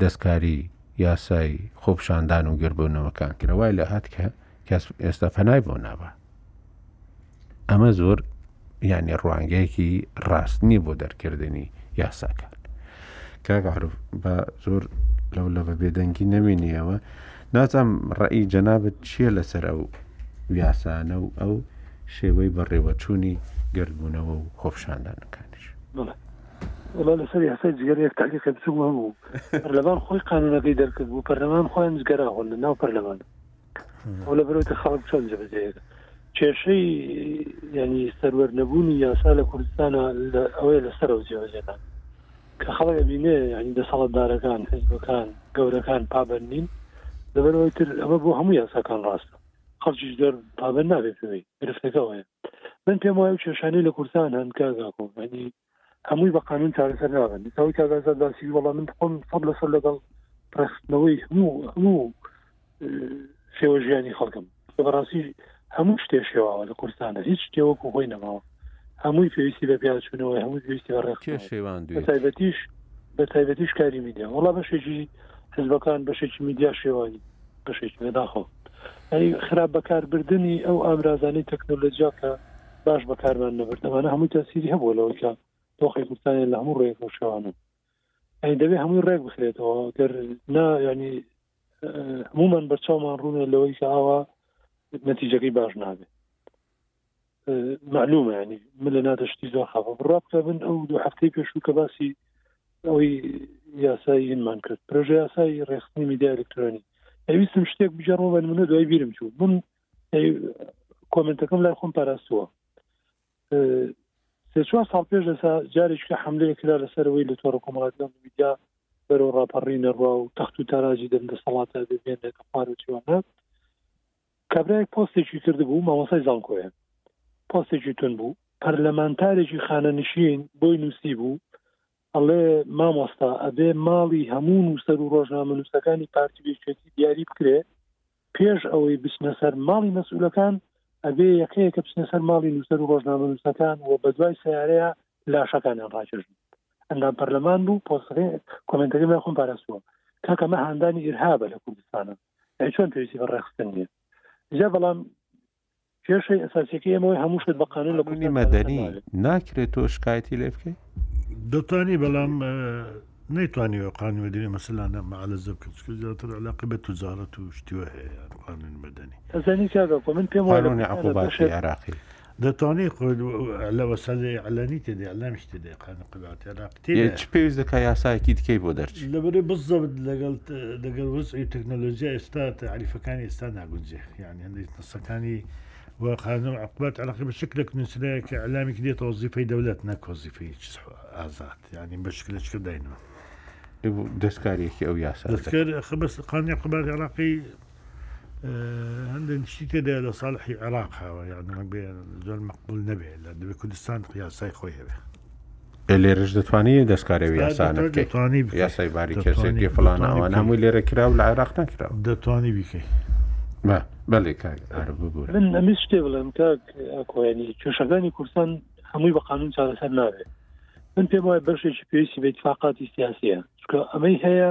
دەستکاری یاسای خۆپشاندان و گردبوونەوەکان کرا وای لە هات کە کەس ئێستا پەنای بۆ نابا ئەمە زۆر یعنی ڕوانگەیەکی ڕاست نییە بۆ دەرکردنی یاساکان کاگەعرف بە زۆر لەو لە بە بێدەنگی نەمێنیەوە نازانم ڕئی جەنابەت چییە لەسەر ئەو یاسانە و ئەو شێوەی بەڕێوەچوونی گردبوونەوە و خۆپشاندانەکانش وەڵا لەسەر یاسای جگەر یەک تەحقیقی بچووک مەم بوو پەرلەمان خۆی قانونەکەی دەرکرد بوو پەرلەمان خۆیان جگەرا خۆن لە ناو پەرلەمان ئەو لە بەرەوەی خەڵک چۆن جەبەجەیەک کێشەی ینی سەروەر نەبوونی یاسا لە کوردستانە ئەوەیە لە سەرەوە جێبەجێکان کە خەڵک ئەبینێ ینی دەسەڵاتدارەکان حزبەکان گەورەکان پابەر نین لەبەرەوەی تر ئەمە بۆ هەموو یاساکان ڕاستە خەڵکیش زۆر پابەر نابێت پێوەی گرفتەکەەوەیە من پێم وایە و کێشانەی لە کوردستان هەن کاک ئاکۆ یعنی هەمووی بە قانون چارەسەر ناکەن ئێستا وەی کاک ئازاد باسی وەڵا من خۆم سەد لە سەد لەگەڵ ڕێکخستنەوەی هەموو هەموو شێوە ژیانی خەڵکم کە بەڕاستی هەموو شتێ شێواوە لە کوردستانە هیچ شتێوەک و خۆی نەماوە هەمووی پێویستی بە پیاچوونەوە هەمووی پێویستی بە ڕێک کێ شێوان دوێ بە تایبەتیش بە تایبەتیش کاری میدیا وەڵا بەشێکی حزبەکان بەشێکی میدیا شێوانی بەشێکی لە داخۆ ئەی خراپ بەکاربردننی ئەو ئامرازانەی تەکنۆلۆژیا کە باش بەکارمان نەبرد ئەمانە هەمووی تاسیری هەبوو لەوە کە دۆخی کوردستانی لە هەموو ڕێک ڕوشەوانن ئەی دەبێ هەمووی ڕێک بخرێتەوە گەر نا ینی هەمومان بەرچاومان ڕوونێ لەوەی کە ئاوا نەتیجەکەی باش نابێت معلومە ینی من لە نادەشتی زۆر خەفە بڕا بکە بن ئەو دوو هەفتەی پێشوو کە باسی ئەوەی یاساییمان کرد پرۆژە یاسایی ڕێخستنی میدیا ئەلکترۆنی ئەویستم شتێک بجارڕۆ بە منە دوای بیرم چوو من کۆمنتەکەم لای خۆم پاراستووە سێ چوار ساڵ پێش لەسا جارێککە حملەیە کرا لەسەرەوەی لە تۆڕە کۆمەڵاتیان میدیا بەرەو ڕاپەڕی نەڕوا و تەخت و تاراجی دەم دەسەڵاتە دەبێنێتە خوار و چوانە کابرایەک پۆستێکی کردبوو مامۆسای زانکۆیە پۆستێکی تون بوو پەرلەمانتارێکی خانەنشین بۆی نووسی بوو ئەڵێ مامۆستا ئەبێ ماڵی هەموو نووسەر و ڕۆژنامە نووسەکانی پارتی بێچێتی دیاری بکرێ پێش ئەوەی بچنە سەر ماڵی مەسئولەکان ئەبێ یەکەیە کە بچنە سەر ماڵی نووسەر و ڕۆژنامە نووسەکان و بە دوای سیارەیە لاشەکانیان ڕاکێژن ئەندام پەرلەمان بوو پۆستەکەی کۆمنتەکەی من خۆم پاراستووە کاکەمە هاندانی ئرهابە لە کوردستانە یعنی چۆن پێویستی بە ڕێخستن نیە جا بەڵام کێشەی ئەساسەکەی ئەمەوەی هەموو شت بە قانون لە قانونی مەدەنی ناکرێت تۆ شکایەتی لێ بکەیت دەتانی بەڵام نەیتوانی وە قانون مەدەنی مەسلانە مەعالە زە بکەن چکە زیاتر علاقی بە توجارەت و شتیوە هەیە قانون مەدەنی ئەزانی کاگە کۆ من پێم وایە قانونی عقوباتی عراقی دەتوانی خۆت لە وەسە لێ ئەلەنی تێ دێ ئەلەم شتێ دێ قانە قولات عێراق تێ یە چ پێویست دەکا یاسایەکی دکەی بۆ دەرچی لەبەرەی بزەبت لەگەڵ دەگەڵ وەزعی تەکنەلۆژیا ئێستا تەعریفەکانی ئێستا ناگونجێ یان هەندێک نسەکانی و قانون عقبات عراقی بە شکلێک نووسراە کە ئەلامیک دێت وەزیفەی دەولەت نەکۆزیفی ئازاد یعنی بە شکلە شکە داینەوە دەستکاریەکی ئەو یاسا دەستکار خبس قانون عقبات عراقی هەندێک شتی تێدا لە ساڵحی عێراق هاوە یان ڕەنگە زۆر مەقبول نەبێت لە دەبێت کوردستان یاسای خۆی هەبێت لێرەش دەتوانانی دەستکارەوی یاسانە بکەیتوانی یاسای باری کەسێتی فلان ئەوان هەمووی لێرە کرا و لە عێراق نەکرا دەتوانی بیکەی بەڵێ من ئەمیز شتێ بڵێم کاک ئەکۆیانی کێشەکانی کوردستان هەمووی بە قانون چارەسەر نابێت من پێم وایە بەشێکی پێویستی بە اتفاقاتی سیاسیە چکە ئەمەی هەیە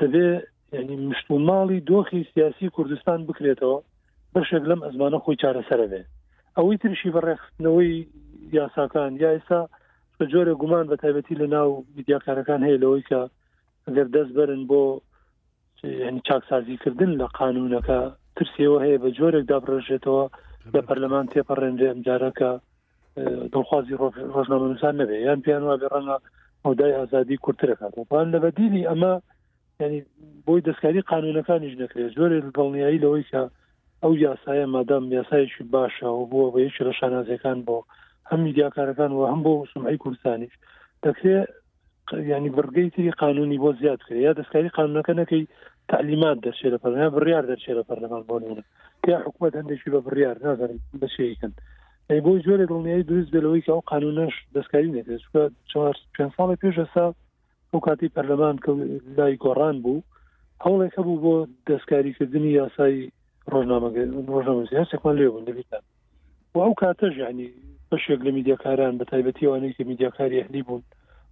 دەبێ یعنی مشت و ماڵی دۆخی سیاسی کوردستان بکرێتەوە بەشێک لەم ئەزمانە خۆی چارەسەرە بێ ئەوەی ترشی بەڕێخستنەوەی یاساکان یا ئێستا بە جۆرە گومان بە تایبەتی لە ناو میدیاکارەکان هەیە لەوەی کە ئەگەر دەست برن بۆ ینی چاکسازیکردن لە قانونەکە ترسیەوە هەیە بە جۆرێک دابڕێژێتەوە لە پەرلەمان تێپەڕێنرێ ئەمجارەکە دڵخوازی ڕۆژنامەنووسان نەبێ یان پێیان وابێ ڕەنگە مەودای ئازادی کورتترەکاتوان لە بەدیلی ئەمە ینی بۆی دەستکاری قانونەکانیش نەکرێت زۆرێ دڵنیایی لەوەی کە ئەو یاسایە مادام یاسایشی باشە و بووە بە یەکی لە شانازەکان بۆ هەم میدیاکارەکان و هەم بۆ سمعی کوردستانیش دەکرێت ینی بڕگەی تری قانونی بۆ زیاد کرێ یا دەستکاری قانونەکە نەکەی تعلیمات دەچێت لە پەرنا بڕیار دەچێت لە پەرلەمان بۆ نمونە یا حکومت هەندێکی بە بڕیار نازانم بەچیکەن ئەی بۆی جۆرە دڵنیایی دروست بێ لەوەی کە ئەو قانونەش دەستکاری نەکرێت چکە چوار پێنج ساڵی پێش ئێستا ئەو کاتی پەرلەمان کە لای گۆڕان بوو هەوڵێک هەبوو بۆ دەستکاریکردنی یاسایی ڕۆژنامەگە ڕۆژنامەزیێکمان لێ بوون دەبیتان و ئەو کاتەش یعنی بەشێک لە میدیاکاران بە تایبەتی ئەوانەی کە میدیاکاری ئەهلی بوون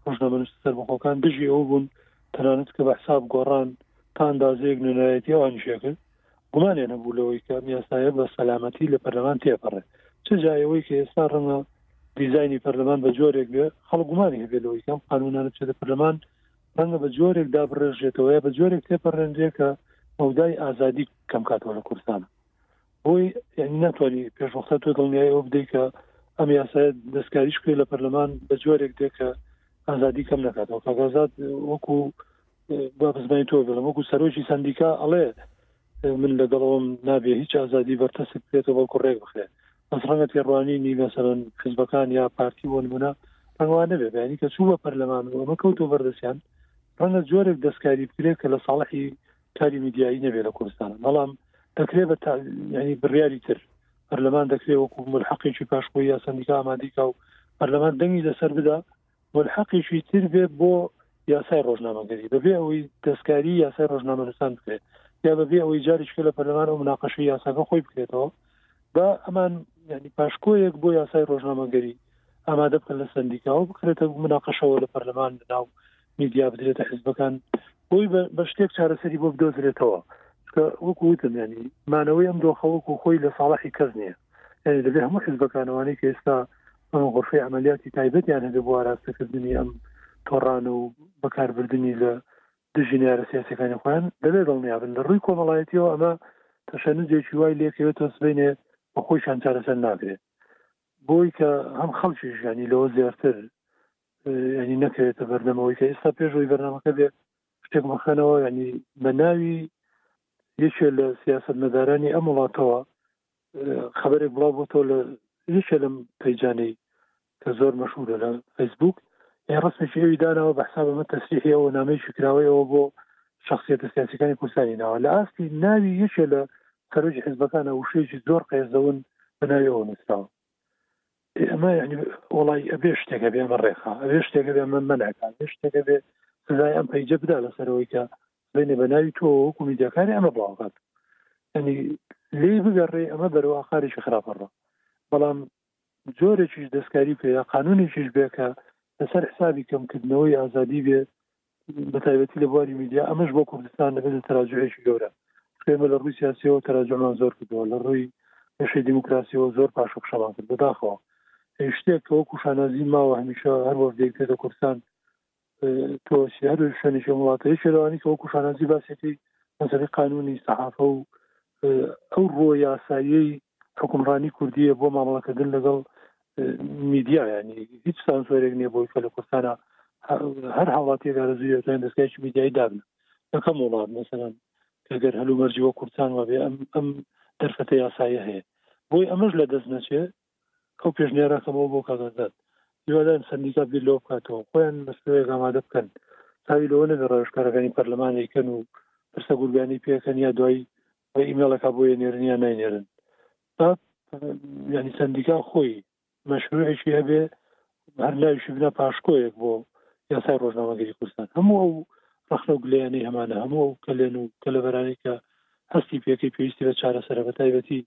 ڕژنەمەنووس سەربخۆکان دژی ئەو بوون تەنانەت کە بە حساب گۆڕان تا ئەندازەیەک نوێنایەتی ئەوان شێکرد گومانێن هەبوو لەوەی کە یاسایە بە سەلامەتی لە پەرلەمان تێپەڕێ چ جایەوەی کە ئێستا ڕەنگە دیزانی پەرلەمان بە جۆرێک بێ خەڵگومانی هەبێت لەوەی کەم قانونانە چێت لە پەرلەمان ڕەنگە بە جۆرێک دابڕێژێتەوەە بە جۆرێک تێپەڕێنرێکە مەودای ئازادی کەم کاتەوە لە کوردستان بۆی یعنی ناتوانانی پێشوەختە تۆ دڵنیای ئەو بدەیت کە ئەم یاسای دەستکاریش کرێ لە پەرلەمان بە جۆرێک دێ کە ئازادی کەم نکاتەوە کاگازات وەکو با بزمانی تۆ بڵم وەکو سەرۆکی سندیکا ئەڵێ من لەگەڵەوەم نابێ هیچ ئازادی بەرتەست بێتەوە بەڵکو ڕێک بخرێت بەس ڕەنگە تێڕوانینی مەسەرەن حزبەکان یا پارتی بۆ نمونە ڕەنگوان نەبێ بەینی کە چوو بە پەرلەمان و ئەمە کەوتۆ بەردەسیان ڕەنگە جۆرێک دەستکاری بکرێت کە لە ساڵحی کاری میدیایی نەبێ لە کوردستان بەڵام دەکرێت بە ینی بڕیاری تر پەرلەمان دەکرێت وەکو ملحقێکی پاشخۆی یا سندیکا ئامادیکا و پەرلەمان دەنگی لەسەر بدا ملحقێکی تر بێ بۆ یاسای ڕۆژنامەگەری بەبێ ئەوەی دەستکاری یاسای ڕۆژنامەنووسان بکرێت یا بەبێ ئەوەی جاریشکە لە پەرلەمان و مناقەشە یاساکە خۆی بکرێتەوە بە ئەمان ینی پاشکۆیەک بۆ یاسای ڕۆژنامەگەری ئامادە بکەن لە سندیکاوە بکرێتە مناقەشەوە لە پەرلەمان ناو میدیا بدرێتە حزبەکان بۆی بە شتێک چارەسەری بۆ بدۆزرێتەوە وەکوتم ینی مانەوەی ئەم دۆخەوەکو خۆی لە ساڵحی کەس نییە یعنی دەبێ هەموو حزبەکانەوانی کە ئێستا غرفی عملیاتی تایبەتیان هەبێ بۆ ئاراستەکردنی ئەم تۆڕان و بەکاربردننی لە دژی نارە سیاسەکانی خۆیان دەبێت دڵنیابن لە ڕووی کۆمەڵایەتیەوە ئەمە تەشەنجێکی وای لێکەوێت تۆسبینێ بە خۆیشان چارەسەر ناکرێت بۆی کە هەم خەڵکی ژیانی لەوە زیاتر ینی نەکەوێتە بەردەمەوەی کە ئێستا پێشەوەی بەرنامەکە بێ شتێک مەخەنەوە ینی بە ناوی یەکێ لە سیاست مەدارانی ئەم وڵاتەوە خبرێک بڵاو بۆ تۆ لە یەکێ لەم پەیجانەی کە زۆر مەشهورە لە فەیسبوک یان ڕستێکی ئەوی داناوە بە حساب بەمە تەسریحی ئەوە نامەیەکی کراوەی ئەوە بۆ شخصیت سیاسەکانی کوردستانی ناوە لە ئاستی ناوی یەکێ لە سەرۆکی حزبەکانە وشەیەکی زۆر قێزەون بە ناوی ئەوە نووسراوە ئێمە یعنی وڵی ئەبێ شتێک ئەبێ ئەمە ڕێخا ئەبێ شتێک ئەبێ ئەمە مەناکە ئەبێ شتێک ئەبێ سزای ئەم پەیجە بدا لەسەرەوەی کە بێنێ بە ناوی تۆ وەکو میدیاکانی ئەمە بڵاوکات ینی لێ بگەڕێ ئەمە بەرەوە ئاقارێکی خراپەڕە بەڵام جۆرێکیش دەستکاری پێ یا قانونێکیش بێکە لەسەر حسابی کەمکردنەوەی ئازادی بێ بەتایبەتی لە بواری میدیا ئەمەش بۆ کوردستان دەبێت لە تەراجعێکی گەورە خوێمە لە ڕووی سیاسیەوە تەراجمان زۆر کردەوە لە ڕووی پێشەی دیموکراسیەوە زۆر پاشە پشەمان کرد بەداخەوە شتێک کە وەکو شانازی ماوە هەمیشە هەر وەفدێک دێتە کوردستان تۆ هەر شوێنێکی وڵاتەیە شێرەوانی کە وەکو شانازی باسێتی مەسەری قانونی سەحافە و ئەو ڕۆ یاسایی حوکمڕانی کوردیە بۆ مامەڵەکردن لەگەڵ میدیا ینی هیچ سانسۆرێک نیە بۆی کە لە کوردستانە هەر هاوڵاتی گارەزویتوان دەستگایکی میدیای دابن لەکەم وڵات مەسەرەن کەگەر هەلو مەرجی وە کوردستان وابێ ئەم ئەم دەرفەتە یاسایە هەیە بۆی ئەمەش لە دەست نەچێ ئەو پێشنیارەکەمەوە بۆ کاگەزات هیوادان سندیکا بیر لەوە بکاتەوە خۆیان مەسلەیە گامادە بکەن چاوی لەوە نەبێ ڕێژکارەکانی پەرلەمانێکن و پرسە گورگانی پێکەن یا دوای ئەی ئیمێڵەکە بۆیە نێرن یا ناینێرن تا ینی سندیکا خۆی مەشروعێکی هەبێ هەر ناویشی بنا پاشکۆیەک بۆ یاسای ڕۆژنامەگەری کوردستان هەموو ئەو ڕخنە و گلیانەی هەمانە هەموو ئەو کەلێن و کەلەبەرانی کە هەستی پێەکەی پێویستی بە چارەسەرە بە تایبەتی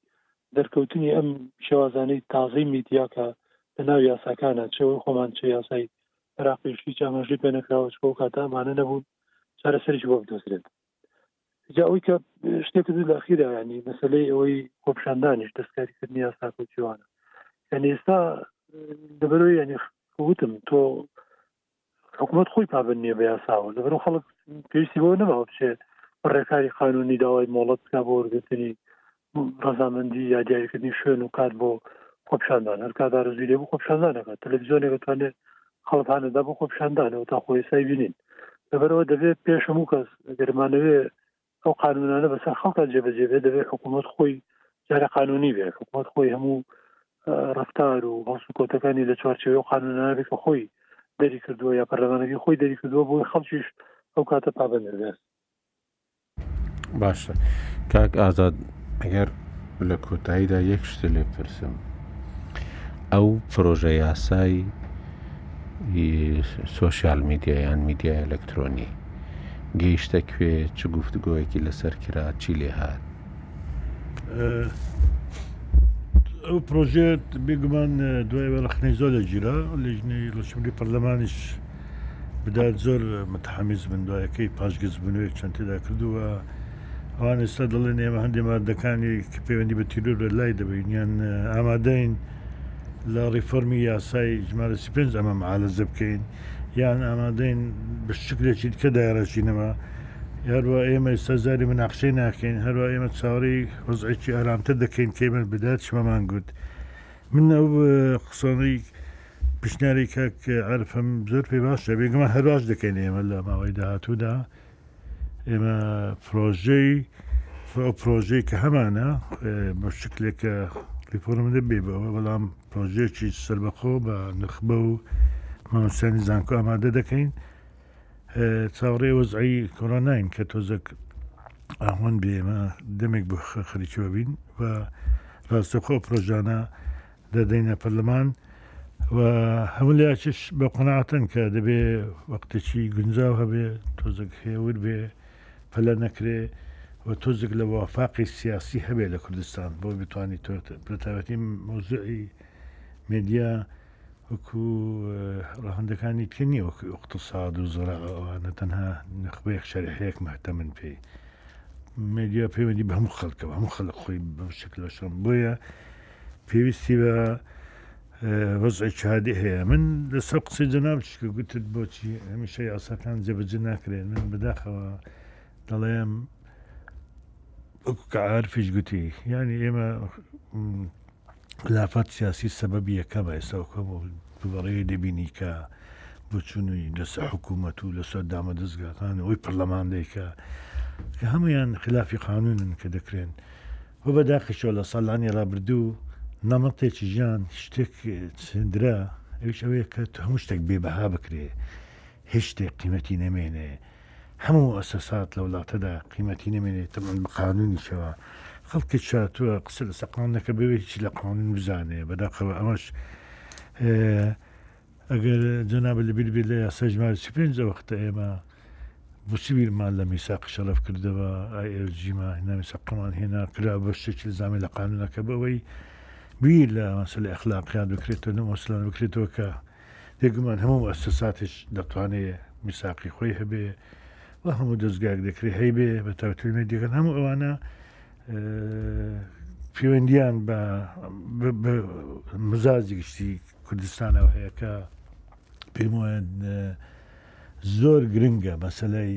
دەرکەوتنی ئەم شێوازانەی تازەی میدیاکە لە ناو یاساکانە چەوەی خۆمان چ یاسای عراقیشی چامەژی پێنەکراوە چۆ کاتە ئەمانە نەبوون چارەسەرش بۆ بدۆزرێت جا ئەوی کە شتێک دوو لەخیرا ینی مەسلەی ئەوەی خۆپشاندانیش دەستکاریکردنی یاساکە و جوانە یعنی ئێستا دەبەرەوەی ینی وتم تۆ حکوومەت خۆی پابند نیە بە یاساوە لەبەر خەڵک پێویستی بۆ نەما بچێ ڕێکاری قانونی داوای مۆڵەت بکە بۆ وەرگرتنی ڕەزامەندی یا دیاریکردنی شوێن و کات بۆ خۆپشاندان هەر کات ئارەزوی لێ بۆ خۆپشاندانەکە تەلەڤزیۆنێک دەتوانێت خەڵک هانەدا بۆ خۆپشاندانەوە تا خۆی سای بینین لەبەرەوە دەبێت پێش هەموو کەس گەرمانەوێ ئەو قانونانە بەسەر خەڵکە جێبەجێ بێت دەبێت حکوومەت خۆی جارە قانونی بێت حکوومەت خۆی هەموو ڕفتار و هەڵس و کۆتەکانی لە چوارچەوە و قانونانە بێت کە خۆی دەری کردووە یا پەرلەمانەکەی خۆی دەری کردووە بۆی خەڵکیش ئەو کاتە پابەندەبێت باشە کاک ئازاد ئەگەر لە کۆتاییدا یەک شتە لێ پرسم ئەو پرۆژە یاسای سوۆسیال میدیا یان میدیا ئەلکترۆنی گەیشتە کوێ چ گفتگۆیەکی لەسەر کرا چی لێ هاات ئەو پرۆژێت بێگومان دوای وەڵخنەی زۆر لە گیرا لەژنەی ڕشمری پەرلەمانیش بدات زۆر متحمیس بن دوایەکەی پاش گەزبنەوەی چۆن تێدا کردووە ئەوان ئێستا دەڵێن ئێمە هەندێ مادەکانی کە پەیوەندی بە تیرۆر بە لای دەبین یان ئامادەین لە ڕیفۆرمی یاسای ژمارە سی پێنج ئەمە معالەزە بکەین یان ئامادەین بە شکلێکی کە دایڕەچینەوە هەروە ئێمە ئێستا زاری مناقشەی ناکەین هەروە ئێمە چاوەڕی وەزعێکی ئارامتر دەکەین کەیمە بدات شمەمان گوت من ئەو قسانەی پیشنیاری کاک عرفم زۆر پێ باشە بێگمە هەر باش دەکەین ئێمە لە ماوەی داهاتوودا ئێمە پرۆژەی پرۆژەی کە هەمانە بە شکلێکە ریفۆرم دەبێ بەوە بەڵام پرۆژێکی سربەخۆ بە نخبە و مامۆسیانی زانکۆ ئامادە دەکەین چاوەڕێ وەزعی کۆرۆناین کە تۆزەک ئاهۆن بێمە دەمێک بۆ خەریکەوە بین و ڕاستەخۆ پرۆژانە دەدەینە پەرلەمان و هەموو لایەکیش بە قەناعەتن کە دەبێ وەقتێکی گونجاو هەبێ تۆزێک هێور بێ پەلە نەکرێ و تۆزێک لە وەفاقی سیاسی هەبێ لە کوردستان بۆ بتوانیت بەتابەتی مەوزوعی مێدیا وەکو ڕەهندەکانی تر نیە وەکو اقتصاد و زۆرا ئەوانە تەنها نخبەیەک شەرحەیەک مەهتەمن پێی مێدیا پەیوەندی بە هەموو خەڵکەوە هەموو خەڵک خۆی بەم شکلەشم بۆیە پێویستی بە وەزعی چادی هەیە من لەسەر قسەی جەنابش کە گوتت بۆچی هەمیشە یاساکان جێبەجێ ناکرێن من بەداخەوە دەڵێم وەکو کە عارفیش گوتی یعنی ئێمە خلافات سیاسی سەبەب یەکەمە ئێستا وەکەم دوبارەیە دەبینی کە بچوونی لەسەر حکوومەت و لەسەر دامە دەستگاکان ئەوی پەرلەماندەیکە کە هەمویان خلافی قانونن کە دەکرێن هۆ بەداخیشەوە لە سالانی رابردوو نەمەتێکی ژیان شتێک چندرا ئەویش ئەوەیە کە تو هەموو شتێک بێ بەها بکرێ هیچ شتێک قیمەتی نەمێنێ هەموو ئەسەسات لە وڵاتەدا قیمەتی نەمێنێت تەمان بە قانونیشەوە خەڵکی شاتووە قسە لەسە قانونەکە بوێ هیچ لە قانون بزانێ بەداخەوە ئەمەش ئەگەر جەنابت لەبیر بێت لە یاسای ژمارە چل و پێنج ئەوە کەتە ئێمە بچی بیرمان لە میساق شەرەف کردەوە ئایجیما نامیسەقمان هێنا کرا بە شتێکی زانێ لە قانونەکە بەوەی بیر لە مەسل ئەخلاقیان بکرێتەوە نە مەسلان بکرێتەوە کە بێگومان هەموو ئەسە ساتش دەتوانێت میساقی خۆی هەبێ و هەموو دەستگاک دەکرێت هەیبێ بە تاوترمێ دیگەن هەموو ئەوانە پەیوەندیان بە مزازی گشتی کوردستانەوە هەیە کە پێم وایە زۆر گرنگە مەسلەی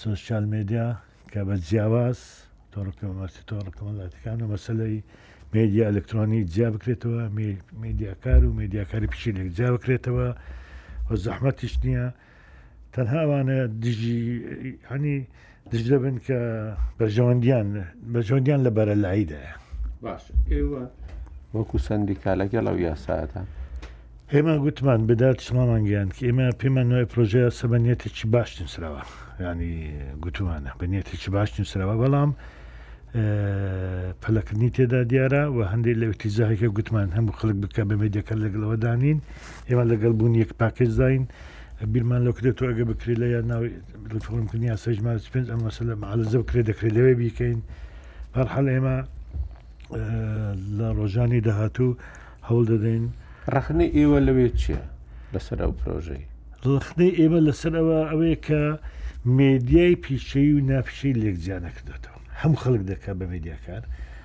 سوسیال مێدیا کە بە جیاواز تۆڕکەمەسی تۆڕکەمەڵاتەکان و مەسلەی مێدیا ئەلکترۆنی جیا بکرێتەوە مێدیاکار و مێدیاکاری پیشینێک جیا بکرێتەوە و زەحمەتیش نییە تەنها ئەوانە دژی هەنی دژ دەبن کە بەرژەوەندیان بەژەوەندیان لە بەرە لایدایە باش ئێوە وەکو سندیکا لەگەڵ ئەو یاسادا ئێمە گوتمان بدات شمامان گیان کە ئێمە پێمان نوای پرۆژە سەبەنیەتێکی باش نووسراوە ینی گوتومانە بەنیەتێکی باش نووسراوە بەڵام پلەکردنی تێدا دیارە و هەندێک لە وتیزاهکە گوتمان هەموو خەک بکە بە مێدەکە لەگەڵەوەدانین ئێمە لەگەڵ بوون یەک پاکێج داین بیرمان لەو کرێت ئەگە بکرێ لە یا ناوی فۆرمکردنی یاسەژمان پێ ئەم مەسەلە عالزە بکرێت دەکرێت لەوێ بیکەین بەرحەل ئێمە لە ڕۆژانی داهاتوو هەوڵ دەدەین ڕخنەی ئێوە لەوێ چییە لەسەر ئەو پرۆژەی ڕخنەی ئێمە لەسەر ئەوە ئەوەیە کە مێدیای پیشەی و ناپیشەی لێکجیانەکردێتەوە هەم خەڵک دەکات بە مێدیاکار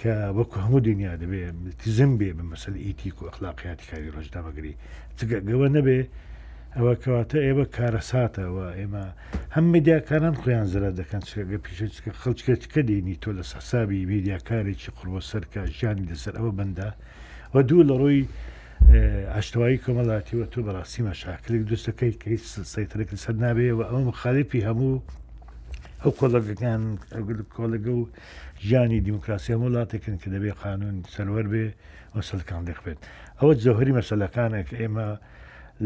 کە وەکو هەموو دنیا دەبێ ملتزم بێ بە مەسەل ئیتیک و ئەخلاقیاتی کاری ڕژدامەگری چگە گەوە نەبێ ئەوە کەواتە ئێوە کارەساتەوە ئێمە هەم میدیاکانان خۆیان زرە دەکەن چگە پیشە چکە خەڵچکێتکە دێنی تۆ لە سەحسابی میدیاکارێکی قڕوە سەرکە ژیانی لەسەر ئەوە بەندە و دوو لە ڕووی ئاشتەوایی کۆمەڵاتیوە تۆ بەڕاستی مەشاکلێک دوستەکەی کە هیچ سەیتەرێک لەسەر نابێ و ئەوە مخالفی هەموو ئەو کۆلەگەکان کۆلەگە و ژیانی دیموکراسی هەموو وڵاتێکن کە دەبێ قانون سەروەر بێ و سەلکاندق بێت ئەوە جەوهری مەسلەکانە کە ئێمە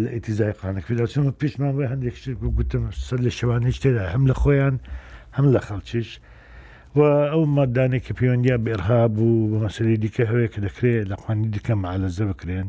لە ئتیزای قانک فیداسیۆن و پێشمان بە هەندێک شتێک و گوتم سەر لە شەوانێک تێدا هەم لە خۆیان هەم لە خەڵکیش و ئەو مادانێک کە پەیوەندیا بێرها بوو بە مەسلی دیکە هەوێ کە دەکرێت لە قوانی دیکە معالەزە بکرێن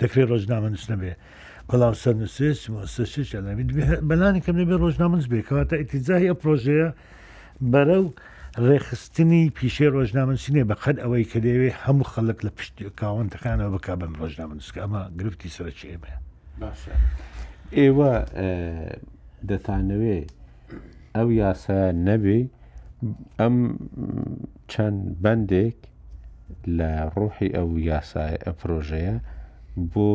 دەکرێت ڕۆژنامە نووس نەبێ بەڵام سەر نووسێش سەشش ئەلەوی بەلانی کەم نەبێ ڕۆژنامەنووس بێ کەواتە ئیتیزاهی ئە پرۆژەیە بەرە و ڕێخستنی پیشەی ڕۆژنامەنووسینێ بەقەد ئەوەی کە دەوێ هەموو خەڵک لە پشت کاوەندەکانەوە بک بن ڕۆژنامەنووسکە ئەمە گرفتی سەرکی ئێمەیە باشە ئێوە دەتانەوێ ئەو یاسایە نەبێ ئەم چەند بەندێک لە ڕوحی ئەو یاسای ئە پرۆژەیە بۆ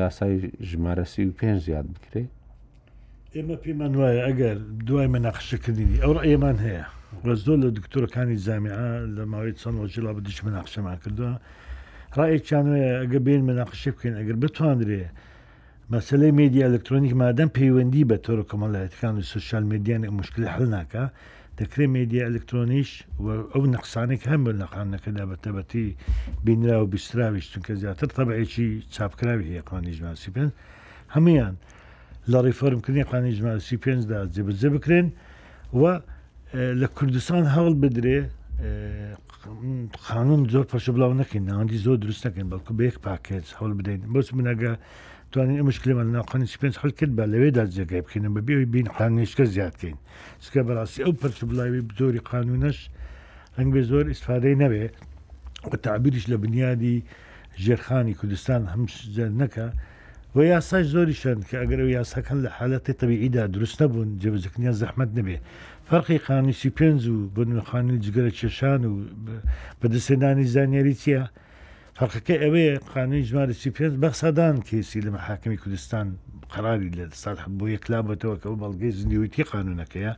یاسای ژمارە سی و پێنج زیاد بکرێ ئێمە پێمان وایە ئەگەر دوای مناقشەکردنی ئەو ڕێمان هەیە وە زۆر لە دکتۆرەکانی زامیعە لە ماوەی چەند ڕۆژیڵا بدیش مناقشەمان کردووە ڕایەکیان وەیە ئەگە بێن مناقشە بکەین ئەگەر بتواندرێ مەسەلەی مێدیا ئەلکترۆنیک مادەم پەیوەندی بە تۆرە کۆمەڵایەتەکان و سۆشیال مێدیان ئەو مشکلە حل ناکا دەکرێت مێدیا ئەلکترۆنیش و ئەو نەقسانێک هەم بە نەقانەکەدا بە تەبەتی بینرا و بیستراویش چونکە زیاتر تەبعێکی چاپکراوی هەیە قانیش ماسی پێنج هەمویان لە ڕیفۆرمکردنی قانیش ماسی پێنجدا جێبەجێ بکرێن و لە کوردستان هەوڵ بدرێ قانون زۆر پەرچە بڵاو نەکەین ناوەندی زۆر دروست نەکەین بەڵکو بەیەک پاکێت هەوڵ بدەین بەس منەگە توانین ئەمش کلێمان ناوخانی پێ هەل کرد بە لەوێدا جێگای بکەین بە بێوی بین قانونیشکە زیادکەین سکە بەڕاستی ئەو پەرچ بڵاوی بزۆری قانونەش هەنگێ زۆر ئیسفادەی نەوێ و تعبیریش لە بنیادی ژێرخانی کوردستان هه مش نەکا وە یاساش زۆری شەن کە ئەگەر ئەو یاساکان لە حالەتی تەبیعیدا دروست نەبوون جێبەجەکردنیان زەحمەت نەبێ فەرقی قانونی سی و پێنج و بۆ نوێ قانونی جگەرە کێشان و بەدەستێنانی زانیاری چییە فەرقەکە ئەوەیە قانونی ژمارە سی و پێنج بە سەدان کەیسی لە محاکمی کوردستان قەراری لە ساڵ بۆ یەکلابەتەوە کە بەڵگەی زیندوێتی قانونەکەیە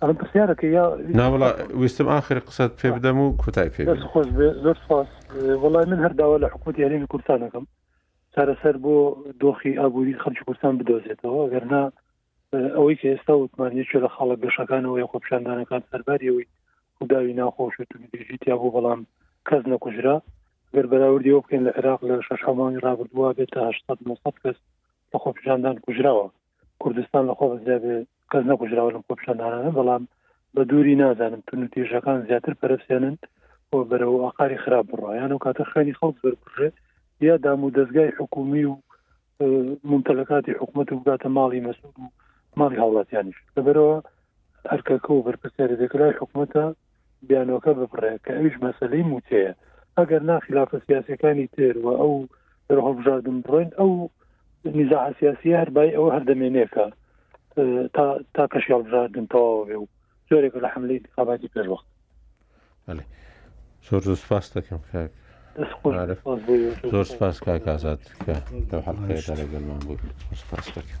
ئەمن پرسیارەکە یا ناوڵا ویستم ئاخر قسەت پێ بدەم و کوتای پێ خۆش بێ زۆر سپاس وڵای من هەر داوا لە حکووتی هەرێمی کوردستانەکەم چارەسەر بۆ دۆخی ئابووری خەرکی کوردستان بدۆزێتەوە گەرنا ئەوەی کە ئێستا وتمان یەکێ لە خاڵە گەشەکانەوە یە خۆپشاندانەکان سەرباریەوەی خودداوی ناخۆش و توبیژی تیا بۆ بەڵام کەس نەکوژرا گەر بەراوردیەوە بکەین لە عێراق لە شەش هەماوی ڕابردووە بێتە 1970 کەس لە خۆپشاندان کوژراوە کوردستان لە خۆبزیاب کەس نەکوژراوە لەم خۆپشاندانانە بەڵام بە دووری نازانم تون و تێژەکان زیاتر پەرسێنن و بەرەوە ئاقاری خراپ بڕایان و کاتە خوێنی خەڵک زۆرکوژێ یا دام و دەستگای حکومی و ممتەلەکاتی حکوومەت و بگاتە ماڵی مەسود و ماڵی هاوڵاتیانیش لەبەرەوە ئەرکەکە و بەرپسیارەتەکە لای حکوومەتە بیانۆکە ببڕێ کە ئەوش مەسلەی موچەیە ئەگەر ناخلافە سیاسەکانی تر و ئەو هەڵبژاردن بڕۆین ئەو نزاع سیاسی هەر بای ئەوە هەردەمێنێکە تا تا کەشی هەڵبژاردن تەواوە بێ و زۆرێک لە حملی انتخاباتی پێشوەخت زۆر زۆر سپاس دەکەم کاک زۆر سپاس کا کازات کە لەو حەڵقەیەدا لەگەڵمان بوو سپاس دەکەم.